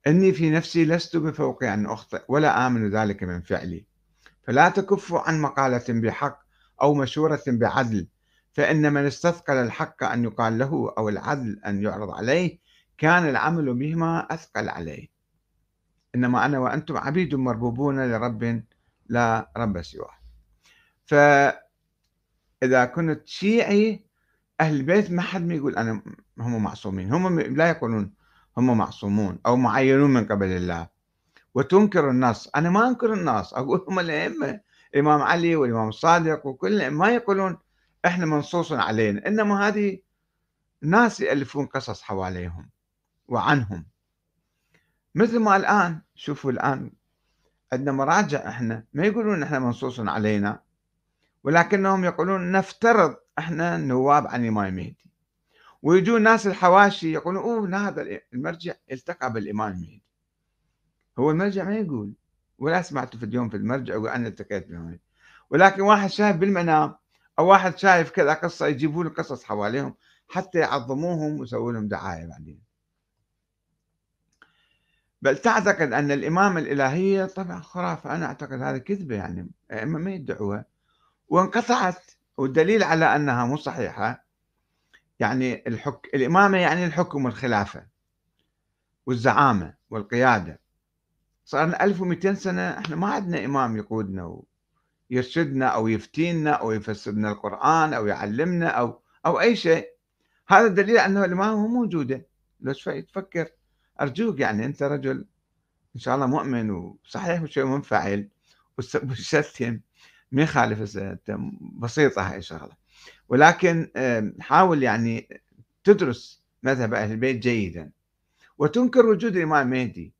إني في نفسي لست بفوق أن أخطئ ولا آمن ذلك من فعلي. فلا تكفوا عن مقالة بحق أو مشورة بعدل فإن من استثقل الحق أن يقال له أو العدل أن يعرض عليه كان العمل بهما أثقل عليه. إنما أنا وأنتم عبيد مربوبون لرب لا رب سواه. فإذا كنت شيعي أهل البيت ما حد يقول أنا هم معصومين. هم لا يقولون هم معصومون أو معينون من قبل الله. وتنكر النص أنا ما أنكر النص أقول هم الأئمة الإمام علي والإمام الصادق وكل ما يقولون إحنا منصوص علينا إنما هذه ناس يألفون قصص حواليهم وعنهم. مثل ما الآن شوفوا الآن عندنا مراجع إحنا ما يقولون إحنا منصوص علينا ولكنهم يقولون نفترض إحنا نواب عن الامام المهدي ويجون ناس الحواشي يقولون أوه هذا المرجع التقى بالإمام المهدي هو المرجع ما يقول. ولا سمعت في اليوم في المرجع يقول أنا التقيت بالامام ولكن واحد شاهد بالمنام أو واحد شايف كذا قصة يجيبوا له قصص حواليهم حتى يعظموهم ويسووا لهم دعاية بعدين. بل تعتقد أن الإمامة الإلهية طبعا خرافة. أنا أعتقد هذا كذبة يعني. أئمة ما يدعوها. وانقطعت. والدليل على أنها مو صحيحة يعني الحك... الإمامة يعني الحكم والخلافة والزعامة والقيادة. صار لنا 1200 سنة إحنا ما عندنا إمام يقودنا و... يرشدنا أو يفتينا أو يفسرنا القرآن أو يعلمنا أو أو أي شيء. هذا دليل أنه الإمامة موجودة. لو تفكر أرجوك يعني أنت رجل إن شاء الله مؤمن وصحيح وشيء منفعل وشتم. ما يخالف بسيطة هاي الشغلة. ولكن حاول يعني تدرس مذهب أهل البيت جيدا. وتنكر وجود الإمام المهدي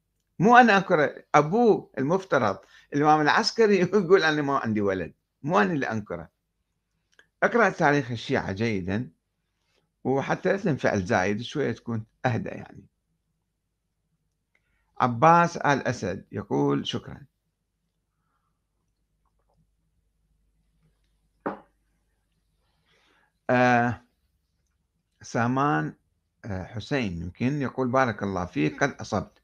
مو أنا أنكر أبوه المفترض الإمام العسكري يقول أنا ما عندي ولد. مو أنا اللي أنكره. أقرأ تاريخ الشيعة جيدا وحتى لا فعل زايد شوية تكون أهدى يعني. عباس آل أسد يقول شكرا. آه سامان آه حسين يمكن يقول بارك الله فيك قد أصبت.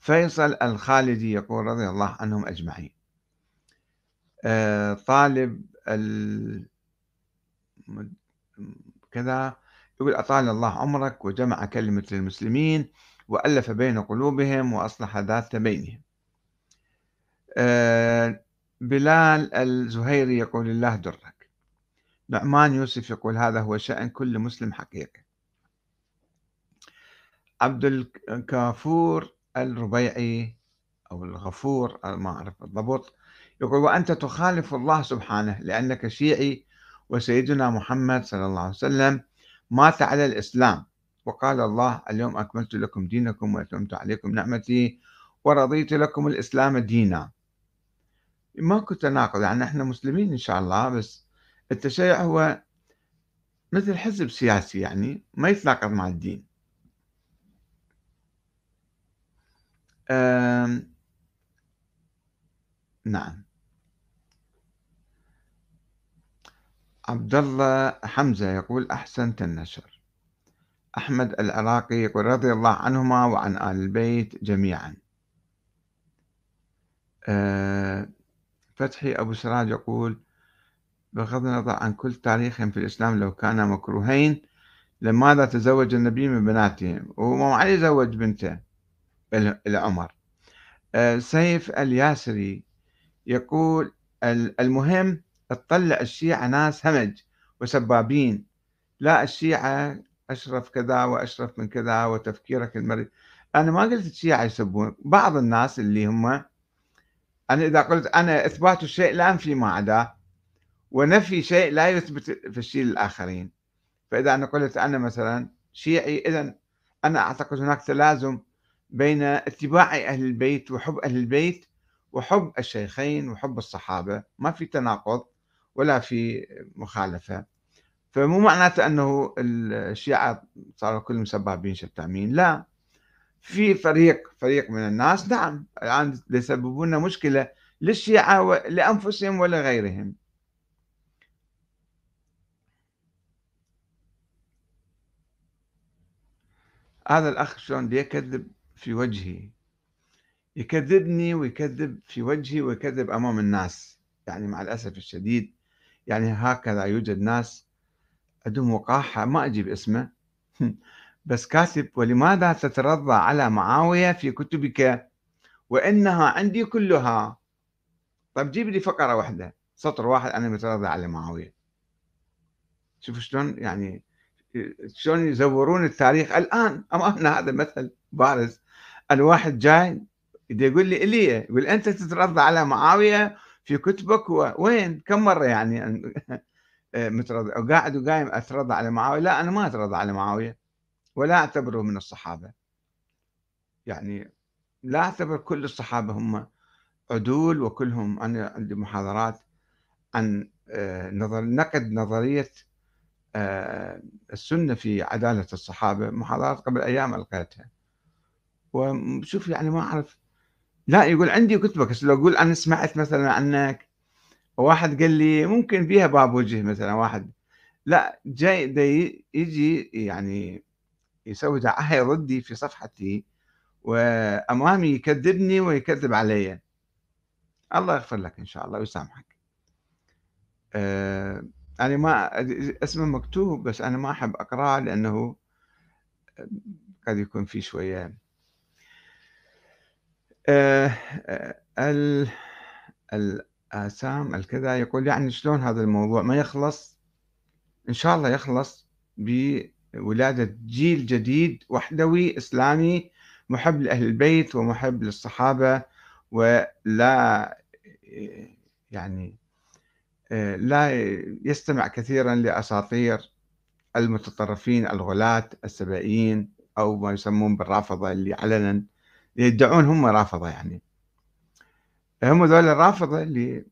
فيصل الخالدي يقول رضي الله عنهم أجمعين. آه، طالب ال... كذا يقول أطال الله عمرك وجمع كلمة المسلمين وألف بين قلوبهم وأصلح ذات بينهم. آه، بلال الزهيري يقول الله درك. نعمان يوسف يقول هذا هو شأن كل مسلم حقيقي. عبد الكافور الربيعي أو الغفور ما أعرف بالضبط يقول وأنت تخالف الله سبحانه لأنك شيعي وسيدنا محمد صلى الله عليه وسلم مات على الإسلام وقال الله اليوم أكملت لكم دينكم وأتممت عليكم نعمتي ورضيت لكم الإسلام دينا. ماكو تناقض يعني إحنا مسلمين إن شاء الله بس التشيع هو مثل حزب سياسي يعني ما يتناقض مع الدين. نعم. عبد الله حمزة يقول أحسنت النشر. أحمد العراقي يقول رضي الله عنهما وعن آل البيت جميعا. أه فتحي أبو سراج يقول بغض النظر عن كل تاريخهم في الإسلام لو كانا مكروهين لماذا تزوج النبي من بناتهم وما علي زوج بنته. العمر. أه سيف الياسري يقول المهم تطلع الشيعة ناس همج وسبابين. لا الشيعة أشرف كذا وأشرف من كذا وتفكيرك المريض أنا ما قلت الشيعة يسبون بعض الناس اللي هم أنا إذا قلت أنا إثبات الشيء لا أنفي ما عداه ونفي شيء لا يثبت في الشيء للآخرين فإذا أنا قلت أنا مثلا شيعي إذا أنا أعتقد هناك تلازم بين اتباع أهل البيت وحب أهل البيت وحب الشيخين وحب الصحابة. ما في تناقض ولا في مخالفة. فمو معناته أنه الشيعة صاروا كلهم سبابين شتامين. لا في فريق فريق من الناس. نعم الآن يسببون مشكلة للشيعة لأنفسهم ولا غيرهم. هذا الأخ شلون يكذب؟ في وجهي. يكذبني ويكذب في وجهي ويكذب أمام الناس. يعني مع الأسف الشديد يعني هكذا يوجد ناس عندهم وقاحة ما أجيب اسمه. بس كاتب ولماذا تترضى على معاوية في كتبك؟ وإنها عندي كلها. طيب جيب لي فقرة واحدة سطر واحد أنا مترضى على معاوية. شوف شلون يعني شلون يزورون التاريخ. الآن أمامنا هذا مثل بارز. الواحد جاي يقول لي إلي يقول أنت تترضى على معاوية في كتبك وين؟ كم مرة يعني مترضى وقاعد وقايم أترضى على معاوية؟ لا أنا ما أترضى على معاوية ولا أعتبره من الصحابة. يعني لا أعتبر كل الصحابة هم عدول وكلهم أنا عندي محاضرات عن آه، نظر نقد نظرية آه، السنة في عدالة الصحابة محاضرات قبل أيام ألقيتها. وشوف يعني ما أعرف. لا يقول عندي كتبك بس لو أقول أنا سمعت مثلا عنك. واحد قال لي ممكن فيها باب وجه مثلا واحد. لا جاي يجي يعني يسوي دعاية ضدي في صفحتي وأمامي يكذبني ويكذب علي. الله يغفر لك إن شاء الله ويسامحك. أه أنا ما اسمه مكتوب بس أنا ما أحب أقرأه لأنه قد يكون في شوية أه ال الآثام الكذا يقول يعني شلون هذا الموضوع؟ ما يخلص إن شاء الله يخلص بولادة جيل جديد وحدوي إسلامي محب لأهل البيت ومحب للصحابة ولا يعني لا يستمع كثيرا لأساطير المتطرفين الغلاة السبائيين أو ما يسمون بالرافضة اللي علنا. يدعون هم رافضة يعني. هم ذول الرافضة اللي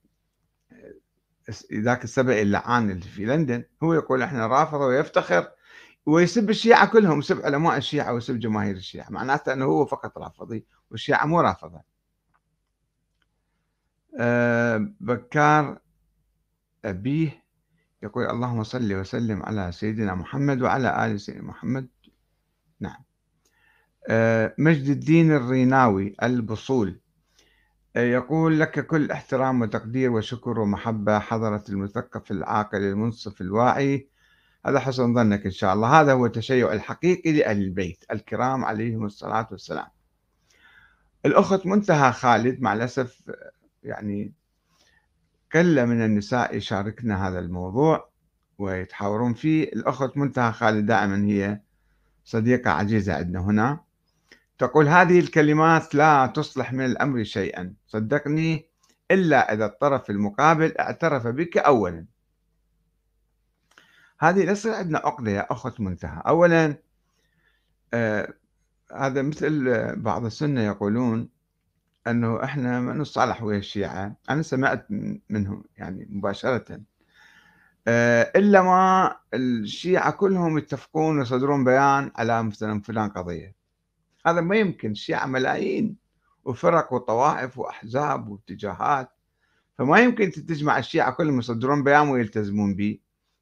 ذاك السبئي اللعان اللي في لندن هو يقول إحنا رافضة ويفتخر ويسب الشيعة كلهم يسب علماء الشيعة ويسب جماهير الشيعة. معناته إنه هو فقط رافضي والشيعة مو رافضة. أه بكار أبيه يقول اللهم صل وسلم على سيدنا محمد وعلى آل سيدنا محمد. نعم. مجد الدين الريناوي البصول. يقول لك كل احترام وتقدير وشكر ومحبة حضرة المثقف العاقل المنصف الواعي. هذا حسن ظنك إن شاء الله. هذا هو التشيع الحقيقي لأهل البيت. الكرام عليهم الصلاة والسلام. الأخت منتهى خالد مع الأسف يعني قلة من النساء يشاركنا هذا الموضوع ويتحاورون فيه. الأخت منتهى خالد دائما هي صديقة عزيزة عندنا هنا. تقول هذه الكلمات لا تصلح من الأمر شيئا. صدقني إلا إذا الطرف المقابل اعترف بك أولا. هذه ليس عندنا عقدة يا أخت منتهى. أولا آه هذا مثل بعض السنة يقولون أنه إحنا ما نصالح ويا الشيعة. أنا سمعت منهم يعني مباشرة. آه، إلا ما الشيعة كلهم يتفقون ويصدرون بيان على مثلا فلان قضية. هذا ما يمكن. الشيعة ملايين وفرق وطوائف وأحزاب واتجاهات. فما يمكن تجمع الشيعة كلهم يصدرون بيان ويلتزمون به.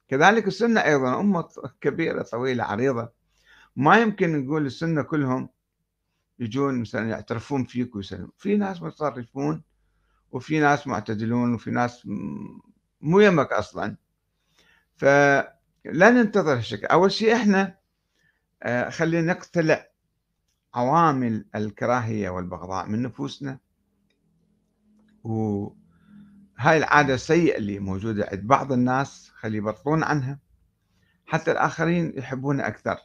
كذلك السنة أيضا أمة كبيرة طويلة عريضة. ما يمكن نقول السنة كلهم يجون مثلا يعترفون فيك ويسلمون. في ناس متصرفون وفي ناس معتدلون وفي ناس مو يمك أصلا. فلا ننتظر هالشكل. أول شيء إحنا آه، خلينا نقتلع عوامل الكراهية والبغضاء من نفوسنا. وهاي العادة السيئة اللي موجودة عند بعض الناس خلي يبطلون عنها. حتى الآخرين يحبون أكثر.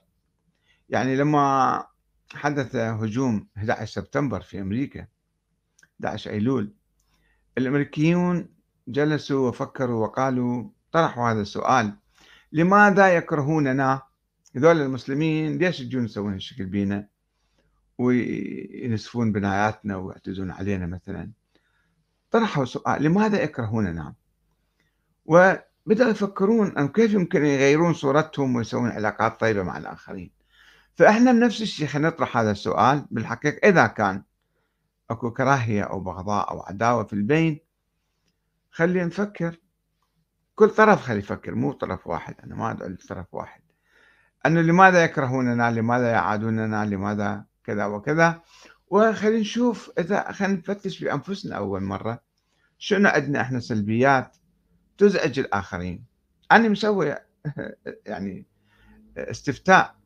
يعني لما حدث هجوم 11 سبتمبر في أمريكا 11 أيلول الأمريكيون جلسوا وفكروا وقالوا طرحوا هذا السؤال لماذا يكرهوننا؟ هذول المسلمين ليش يجون يسوون هالشكل بينا؟ وينسفون بناياتنا ويعتزون علينا مثلا. طرحوا سؤال لماذا يكرهوننا وبدأوا يفكرون أن كيف يمكن يغيرون صورتهم ويسوون علاقات طيبة مع الآخرين. فإحنا بنفس الشيء نطرح هذا السؤال. بالحقيقة إذا كان أكو كراهية أو بغضاء أو عداوة في البين خلينا نفكر. كل طرف خلي يفكر مو طرف واحد. أنا ما أدعو لطرف واحد. أنه لماذا يكرهوننا؟ لماذا يعادوننا؟ لماذا كذا وكذا. وخلينا نشوف إذا خلينا نفتش في أنفسنا أول مرة. شنو عندنا إحنا سلبيات تزعج الآخرين؟ أنا مسوي يعني استفتاء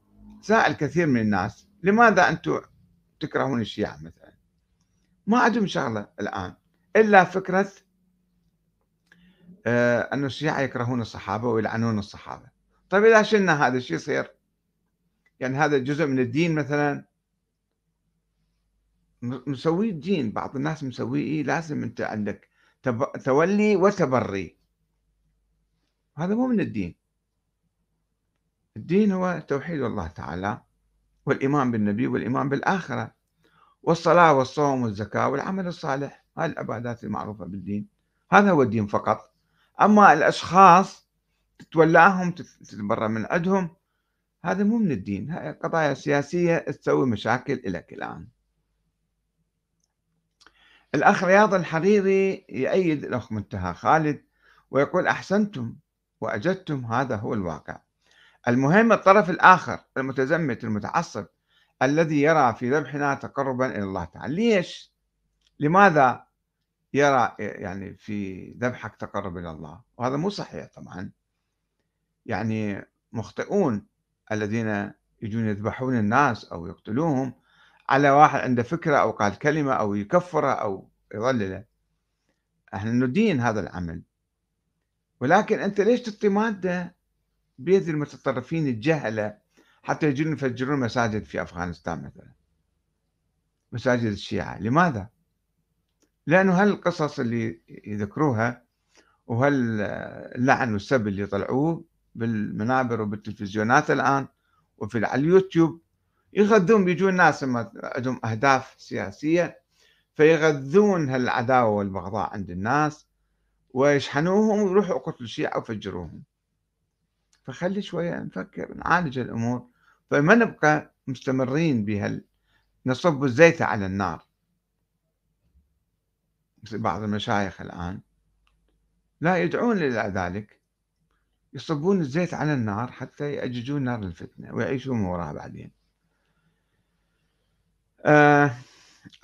سائل كثير من الناس. لماذا أنتم تكرهون الشيعة مثلا؟ ما عندهم شغلة الآن. إلا فكرة آه، أن الشيعة يكرهون الصحابة ويلعنون الصحابة. طيب إذا شلنا هذا الشيء يصير؟ يعني هذا جزء من الدين مثلا؟ مسوي الدين بعض الناس مسويه إيه لازم أنت عندك تولي وتبري. هذا مو من الدين. الدين هو توحيد الله تعالى والإيمان بالنبي والإيمان بالآخرة والصلاة والصوم والزكاة والعمل الصالح. هذه العبادات المعروفة بالدين. هذا هو الدين فقط. أما الأشخاص تتولاهم تتبرى من عندهم هذا مو من الدين. هاي قضايا سياسية تسوي مشاكل لك الآن. الأخ رياض الحريري يأيد الأخ منتهى خالد ويقول أحسنتم وأجدتم هذا هو الواقع. المهم الطرف الآخر المتزمت المتعصب الذي يرى في ذبحنا تقربا إلى الله تعالى. ليش؟ لماذا يرى يعني في ذبحك تقرب إلى الله؟ وهذا مو صحيح طبعا. يعني مخطئون الذين يجون يذبحون الناس أو يقتلوهم على واحد عنده فكرة أو قال كلمة أو يكفره أو يضلله. إحنا ندين هذا العمل. ولكن أنت ليش تعطي مادة بيد المتطرفين الجهلة حتى يجون يفجرون مساجد في أفغانستان مثلا؟ مساجد الشيعة. لماذا؟ لأنه هالقصص اللي يذكروها وهاللعن والسب اللي طلعوه بالمنابر وبالتلفزيونات الآن وفي على اليوتيوب يغذون بيجون ناس عندهم أهداف سياسية فيغذون هالعداوة والبغضاء عند الناس ويشحنوهم ويروحوا يقتلوا الشيعة ويفجروهم. فخلي شوية نفكر نعالج الأمور. فما نبقى مستمرين بهال نصب الزيت على النار. بعض المشايخ الآن. لا يدعون إلى ذلك. يصبون الزيت على النار حتى يأججون نار الفتنة ويعيشون وراها بعدين. آه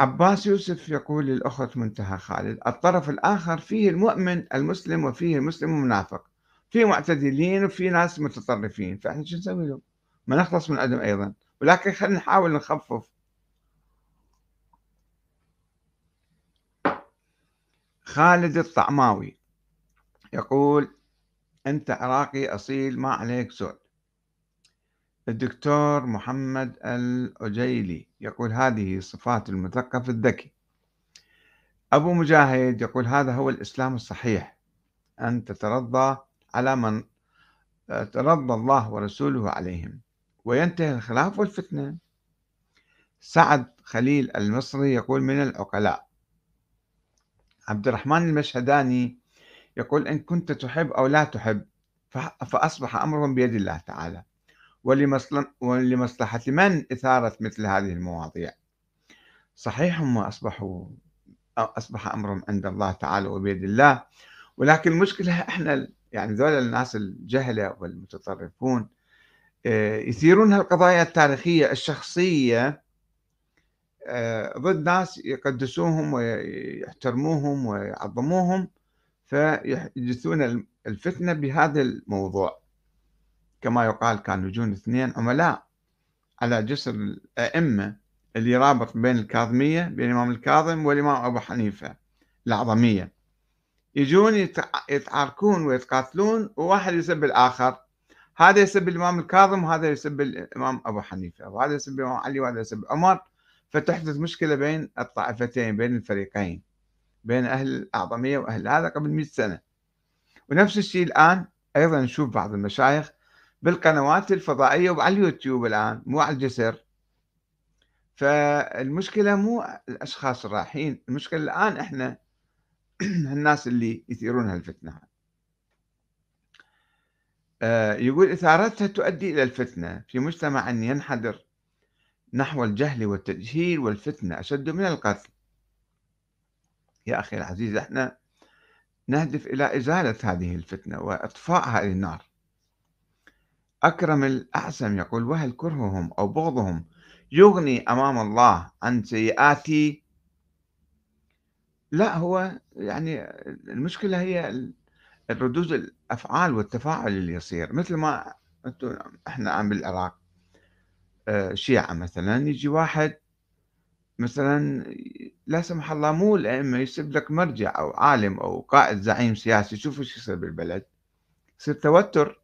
عباس يوسف يقول للأخت منتهى خالد الطرف الآخر فيه المؤمن المسلم وفيه المسلم المنافق. في معتدلين وفي ناس متطرفين. فإحنا شو نسوي لهم؟ ما نخلص من عدم أيضا. ولكن خلينا نحاول نخفف. خالد الطعماوي يقول أنت عراقي أصيل ما عليك سؤال الدكتور محمد الأجيلي يقول هذه صفات المثقف الذكي. أبو مجاهد يقول هذا هو الإسلام الصحيح أن تترضى على من ترضى الله ورسوله عليهم وينتهي الخلاف والفتنة. سعد خليل المصري يقول من العقلاء. عبد الرحمن المشهداني يقول إن كنت تحب أو لا تحب فأصبح أمرهم بيد الله تعالى. ولمصلحة من إثارة مثل هذه المواضيع. صحيح هم أصبحوا أصبح أمرهم عند الله تعالى وبيد الله ولكن المشكلة إحنا يعني ذول الناس الجهلة والمتطرفون آه، يثيرون هالقضايا التاريخية الشخصية آه، ضد ناس يقدسوهم ويحترموهم ويعظموهم فيحدثون الفتنة بهذا الموضوع. كما يقال كانوا يجون اثنين عملاء على جسر الأئمة اللي رابط بين الكاظمية بين الإمام الكاظم والإمام أبو حنيفة الأعظمية يجون يتعاركون ويتقاتلون وواحد يسب الآخر. هذا يسب الإمام الكاظم وهذا يسب الإمام أبو حنيفة وهذا يسب الإمام علي وهذا يسب عمر. فتحدث مشكلة بين الطائفتين بين الفريقين بين أهل الأعظمية وأهل هذا قبل 100 سنة. ونفس الشيء الآن أيضا نشوف بعض المشايخ بالقنوات الفضائية وعلى اليوتيوب الآن مو على الجسر. فالمشكلة مو الأشخاص الرايحين المشكلة الآن إحنا الناس اللي يثيرون هالفتنة. آه، يقول إثارتها تؤدي إلى الفتنة. في مجتمع ينحدر نحو الجهل والتجهيل والفتنة أشد من القتل. يا أخي العزيز إحنا نهدف إلى إزالة هذه الفتنة وإطفاء هذه النار. أكرم الأعسم يقول وهل كرههم أو بغضهم يغني أمام الله عن سيئاتي؟ لا هو يعني المشكلة هي الردود الأفعال والتفاعل اللي يصير. مثل ما إحنا عم بالعراق آه، شيعة مثلا يجي واحد مثلا لا سمح الله مو الأئمة يسب لك مرجع أو عالم أو قائد زعيم سياسي شوفوا إيش يصير بالبلد. يصير توتر.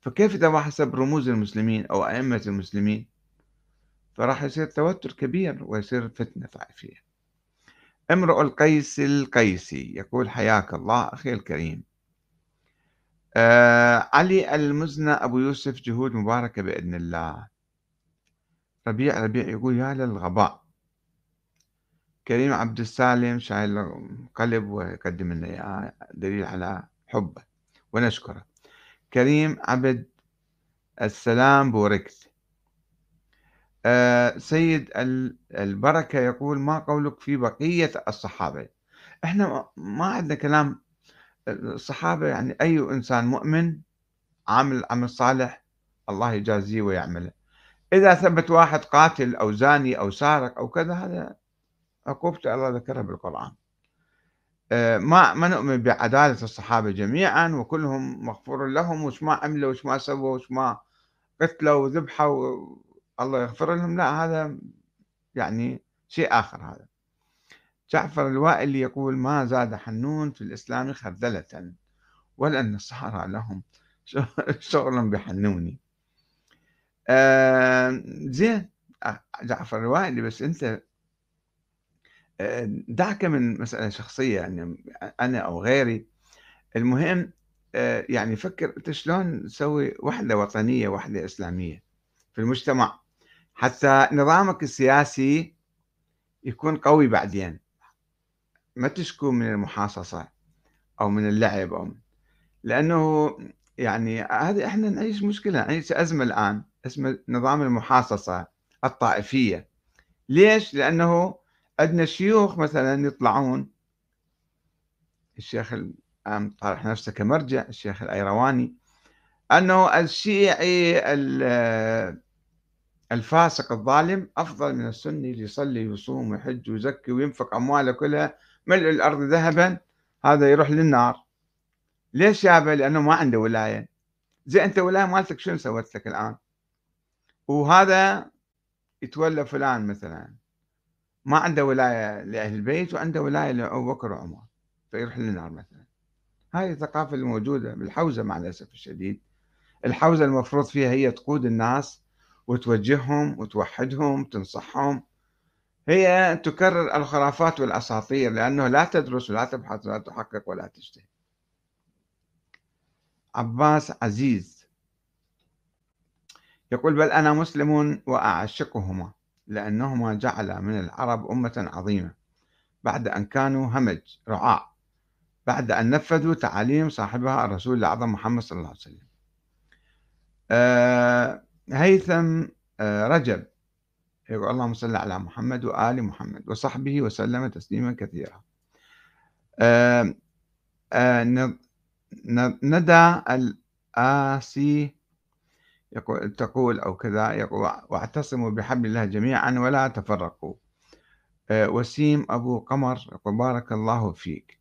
فكيف إذا واحد سب رموز المسلمين أو أئمة المسلمين؟ فراح يصير توتر كبير ويصير فتنة طائفية امرؤ القيس القيسي يقول حياك الله أخي الكريم. آه علي المزنى أبو يوسف جهود مباركة بإذن الله. ربيع ربيع يقول يا للغباء. كريم عبد السالم شايل قلب ويقدم لنا دليل على حبه ونشكره. كريم عبد السلام بوركت آه سيد البركة يقول ما قولك في بقية الصحابة؟ إحنا ما عندنا كلام. الصحابة يعني أي إنسان مؤمن عامل عمل صالح الله يجازيه ويعمله. إذا ثبت واحد قاتل أو زاني أو سارق أو كذا هذا عقوبته الله ذكرها بالقرآن. ما ما نؤمن بعدالة الصحابة جميعا وكلهم مغفور لهم وش ما عملوا وش ما سووا وش ما قتلوا وذبحوا الله يغفر لهم. لا هذا يعني شيء آخر هذا. جعفر الوائلي يقول ما زاد حنون في الإسلام خردلة ولأن الصحراء لهم شغل بحنوني آه زين جعفر الوائلي بس أنت دعك من مسألة شخصية يعني أنا أو غيري. المهم آه، يعني فكر أنت شلون تسوي وحدة وطنية وحدة إسلامية في المجتمع حتى نظامك السياسي يكون قوي بعدين. ما تشكو من المحاصصة أو من اللعب أو من لأنه يعني هذه إحنا نعيش مشكلة نعيش أزمة الآن اسمه نظام المحاصصة الطائفية. ليش؟ لأنه عندنا شيوخ مثلا يطلعون. الشيخ الآن طرح نفسه كمرجع الشيخ الأيرواني. أنه الشيعي الفاسق الظالم أفضل من السني اللي يصلي ويصوم ويحج ويزكي وينفق أمواله كلها ملء الأرض ذهبا هذا يروح للنار. ليش يابا لأنه ما عنده ولاية. زي أنت ولاية مالتك شنو سوت لك الآن؟ وهذا يتولى فلان مثلا. ما عنده ولاية لأهل البيت وعنده ولاية لأبو بكر وعمر فيروح للنار مثلا. هاي الثقافة الموجودة بالحوزة مع الأسف الشديد. الحوزة المفروض فيها هي تقود الناس وتوجههم وتوحدهم تنصحهم. هي تكرر الخرافات والأساطير لأنه لا تدرس ولا تبحث ولا تحقق ولا تجتهد. عباس عزيز يقول بل أنا مسلم وأعشقهما. لأنهما جعل من العرب أمة عظيمة. بعد أن كانوا همج رعاع بعد أن نفذوا تعاليم صاحبها الرسول الأعظم محمد صلى الله عليه وسلم. آه هيثم آه رجب. يقول اللهم صل على محمد وآل محمد وصحبه وسلم تسليما كثيرا. آه ندى الآسي يقول تقول أو كذا يقول واعتصموا بحبل الله جميعا ولا تفرقوا. آه وسيم أبو قمر يقول بارك الله فيك.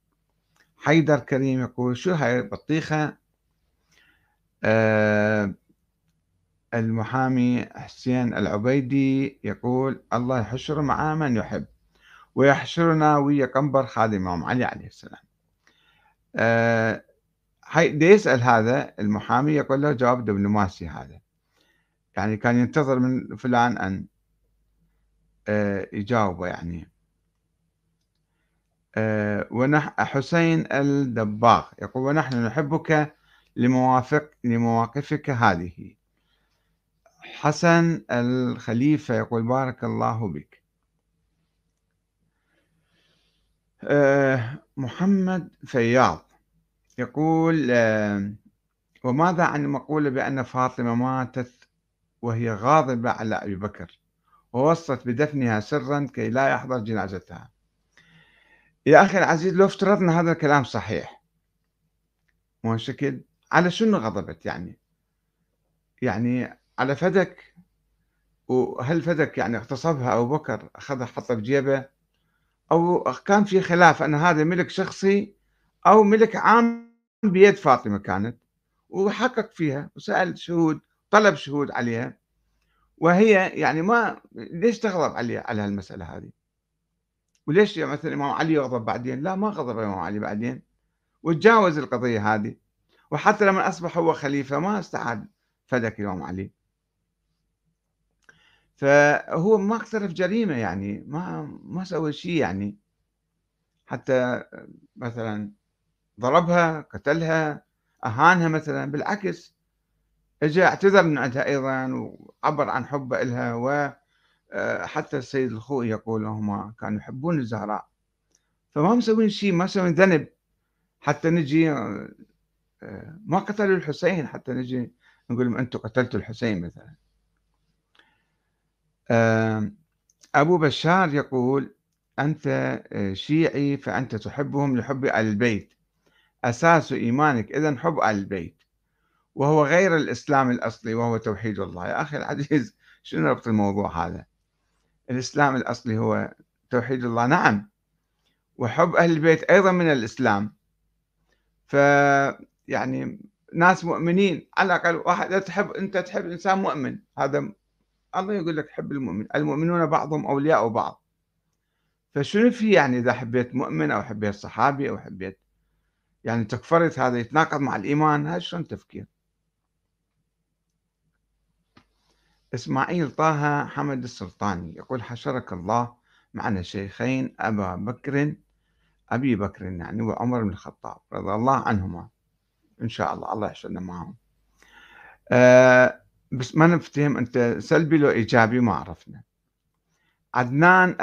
حيدر كريم يقول شو هاي بطيخة؟ آه المحامي حسين العبيدي يقول الله يحشر مع من يحب ويحشرنا ويا قنبر خادم علي عليه السلام. أه يسأل هذا المحامي يقول له جواب دبلوماسي هذا. يعني كان ينتظر من فلان أن أه يجاوبه يعني. أه ونح حسين الدباغ يقول ونحن نحبك لموافق لمواقفك هذه. حسن الخليفة يقول بارك الله بك. آه، محمد فياض يقول وماذا عن المقولة بأن فاطمة ماتت وهي غاضبة على أبي بكر ووصت بدفنها سرا كي لا يحضر جنازتها؟ يا أخي العزيز لو افترضنا هذا الكلام صحيح مو شكل؟ على شنو غضبت يعني؟ يعني على فدك؟ وهل فدك يعني اغتصبها أبو بكر أخذها حطها بجيبه أو كان في خلاف أن هذا ملك شخصي أو ملك عام بيد فاطمة كانت وحقق فيها وسأل شهود طلب شهود عليها وهي يعني ما ليش تغضب عليها على هالمسألة هذه؟ وليش مثلا الإمام علي يغضب بعدين؟ لا ما غضب الإمام علي بعدين وتجاوز القضية هذه وحتى لما أصبح هو خليفة ما استعاد فدك الإمام علي. فهو ما اقترف جريمة يعني ما ما سوى شيء يعني حتى مثلا ضربها قتلها أهانها مثلا. بالعكس اجى اعتذر من عندها أيضا وعبر عن حبه لها وحتى السيد الخوئي يقول هم كانوا يحبون الزهراء. فما مسوين شيء ما مسوين ذنب حتى نجي ما قتلوا الحسين حتى نجي نقول لهم أنتم قتلتوا الحسين مثلا. أبو بشار يقول آه، شيعي فأنت تحبهم لحب آل البيت. أساس إيمانك إذا حب آل البيت وهو غير الإسلام الأصلي وهو توحيد الله. يا أخي العزيز شنو ربط الموضوع هذا؟ الإسلام الأصلي هو توحيد الله نعم. وحب أهل البيت أيضا من الإسلام. ف يعني ناس مؤمنين على الأقل واحد تحب أنت تحب إنسان مؤمن. هذا الله يقول لك حب المؤمن المؤمنون بعضهم أولياء بعض. فشنو في يعني إذا حبيت مؤمن أو حبيت صحابي أو حبيت يعني تكفرت هذا يتناقض مع الإيمان هذا شلون تفكير؟ إسماعيل طه حمد السلطاني يقول حشرك الله معنا شيخين أبا بكر أبي بكر يعني وعمر بن الخطاب رضي الله عنهما. إن شاء الله الله يحشرنا معهم. آه بس ما نفتهم أنت سلبي لو إيجابي ما عرفنا. عدنان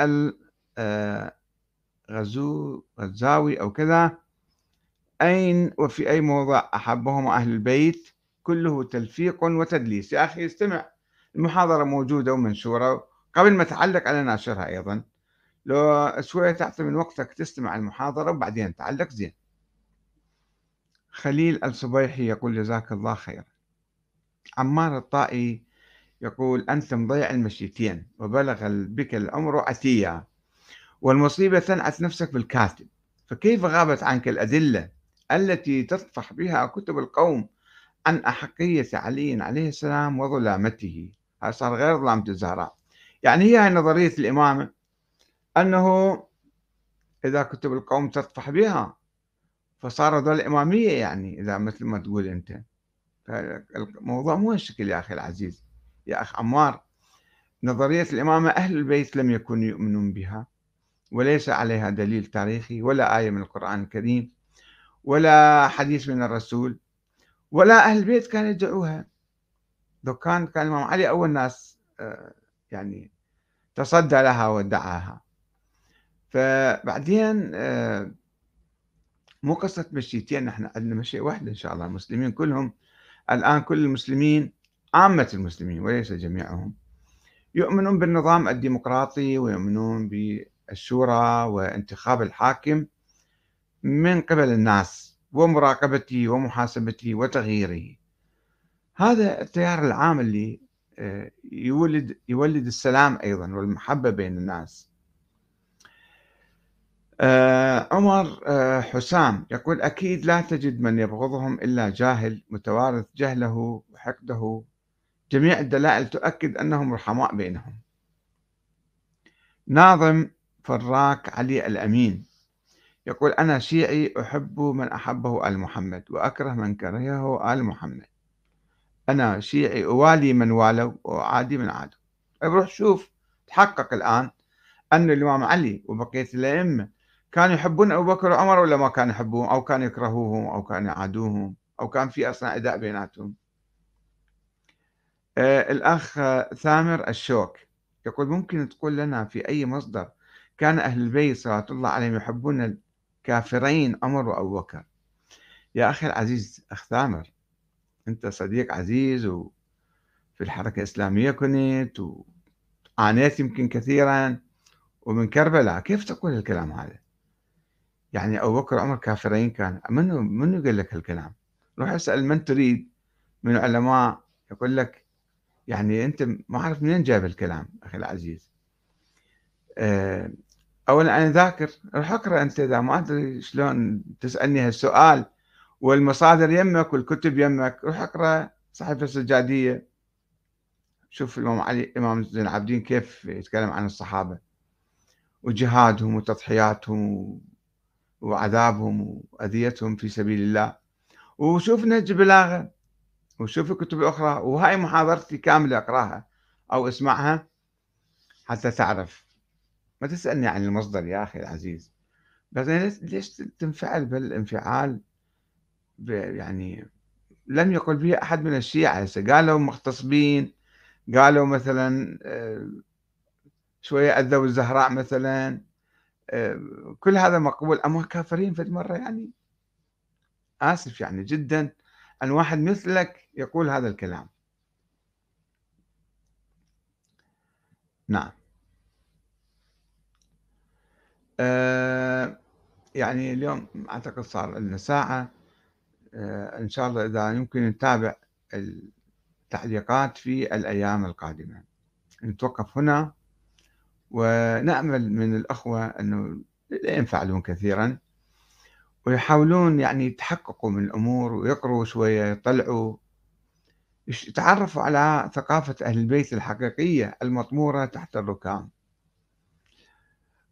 الغزو آه، غزاوي أو كذا أين وفي أي موضع أحبهم أهل البيت؟ كله تلفيق وتدليس. يا أخي استمع المحاضرة موجودة ومنشورة قبل ما تعلق على ناشرها أيضا. لو شوية تعطي من وقتك تستمع المحاضرة وبعدين تعلق زين. خليل الصبيحي يقول جزاك الله خير عمار الطائي يقول أنت مضيع المشيتين وبلغ بك العمر عتيا والمصيبة تنعت نفسك بالكاتب. فكيف غابت عنك الأدلة التي تطفح بها كتب القوم عن أحقية علي عليه السلام وظلامته. هذا صار غير ظلامة الزهراء. يعني هي نظرية الإمامة أنه إذا كتب القوم تطفح بها فصار ذو الإمامية يعني إذا مثل ما تقول أنت. الموضوع مو هالشكل يا أخي العزيز. يا أخ عمار نظرية الإمامة أهل البيت لم يكونوا يؤمنون بها وليس عليها دليل تاريخي ولا آية من القرآن الكريم. ولا حديث من الرسول ولا أهل البيت كانوا يدعوها. لو كان كان الإمام علي أول ناس آه، يعني تصدى لها ودعاها. فبعدين آه، مو قصة مشيتين نحن عندنا مشيئة واحدة إن شاء الله. المسلمين كلهم الآن كل المسلمين عامة المسلمين وليس جميعهم يؤمنون بالنظام الديمقراطي ويؤمنون بالشورى وانتخاب الحاكم. من قبل الناس ومراقبته ومحاسبته وتغييره هذا التيار العام اللي آه، يولد يولد السلام أيضا والمحبة بين الناس. آه، عمر آه، حسام يقول أكيد لا تجد من يبغضهم إلا جاهل متوارث جهله وحقده. جميع الدلائل تؤكد أنهم رحماء بينهم. ناظم فراك علي الأمين يقول أنا شيعي أحب من أحبه ال محمد وأكره من كرهه ال محمد أنا شيعي أوالي من والوا وأعادي من عادوا طيب روح شوف تحقق الآن أن الإمام علي وبقية الأئمة كانوا يحبون أبو بكر وعمر ولا ما كانوا يحبوهم أو كانوا يكرهوهم أو كانوا يعادوهم أو كان في أصلا عداء بيناتهم؟ آه الأخ ثامر الشوك يقول ممكن تقول لنا في أي مصدر كان أهل البيت صلى الله عليهم يحبون الكافرين عمر وأبو بكر. يا أخي العزيز أخ ثامر أنت صديق عزيز وفي الحركة الإسلامية كنت وعانيت يمكن كثيرا ومن كربلاء. كيف تقول الكلام هذا؟ يعني أبو بكر وعمر كافرين كان. منو منو قال لك الكلام روح اسأل من تريد من العلماء يقول لك يعني أنت ما أعرف منين جايب الكلام أخي العزيز. أولا أنا ذاكر روح اقرأ أنت إذا ما أدري شلون تسألني هالسؤال. والمصادر يمك والكتب يمك. روح اقرأ صحيفة السجادية. شوف الإمام علي الإمام زين العابدين كيف يتكلم عن الصحابة. وجهادهم وتضحياتهم وعذابهم وأذيتهم في سبيل الله. وشوف نهج بلاغة. وشوف الكتب الاخرى وهاي محاضرتي كاملة أقرأها أو أسمعها حتى تعرف. ما تسألني عن المصدر يا أخي العزيز. بس ليش تنفعل بالانفعال يعني لم يقل به أحد من الشيعة؟ قالوا مغتصبين قالوا مثلا آه، شوية أذوا الزهراء مثلا آه، كل هذا مقبول. أما كافرين في مرة يعني آسف يعني جدا أن واحد مثلك يقول هذا الكلام. نعم. أه يعني اليوم أعتقد صار لنا ساعة. آه، إن شاء الله إذا يمكن نتابع التعليقات في الأيام القادمة. نتوقف هنا ونأمل من الأخوة أنه لا ينفعلون كثيرا ويحاولون يعني يتحققوا من الأمور ويقروا شوية يطلعوا يتعرفوا على ثقافة أهل البيت الحقيقية المطمورة تحت الركام.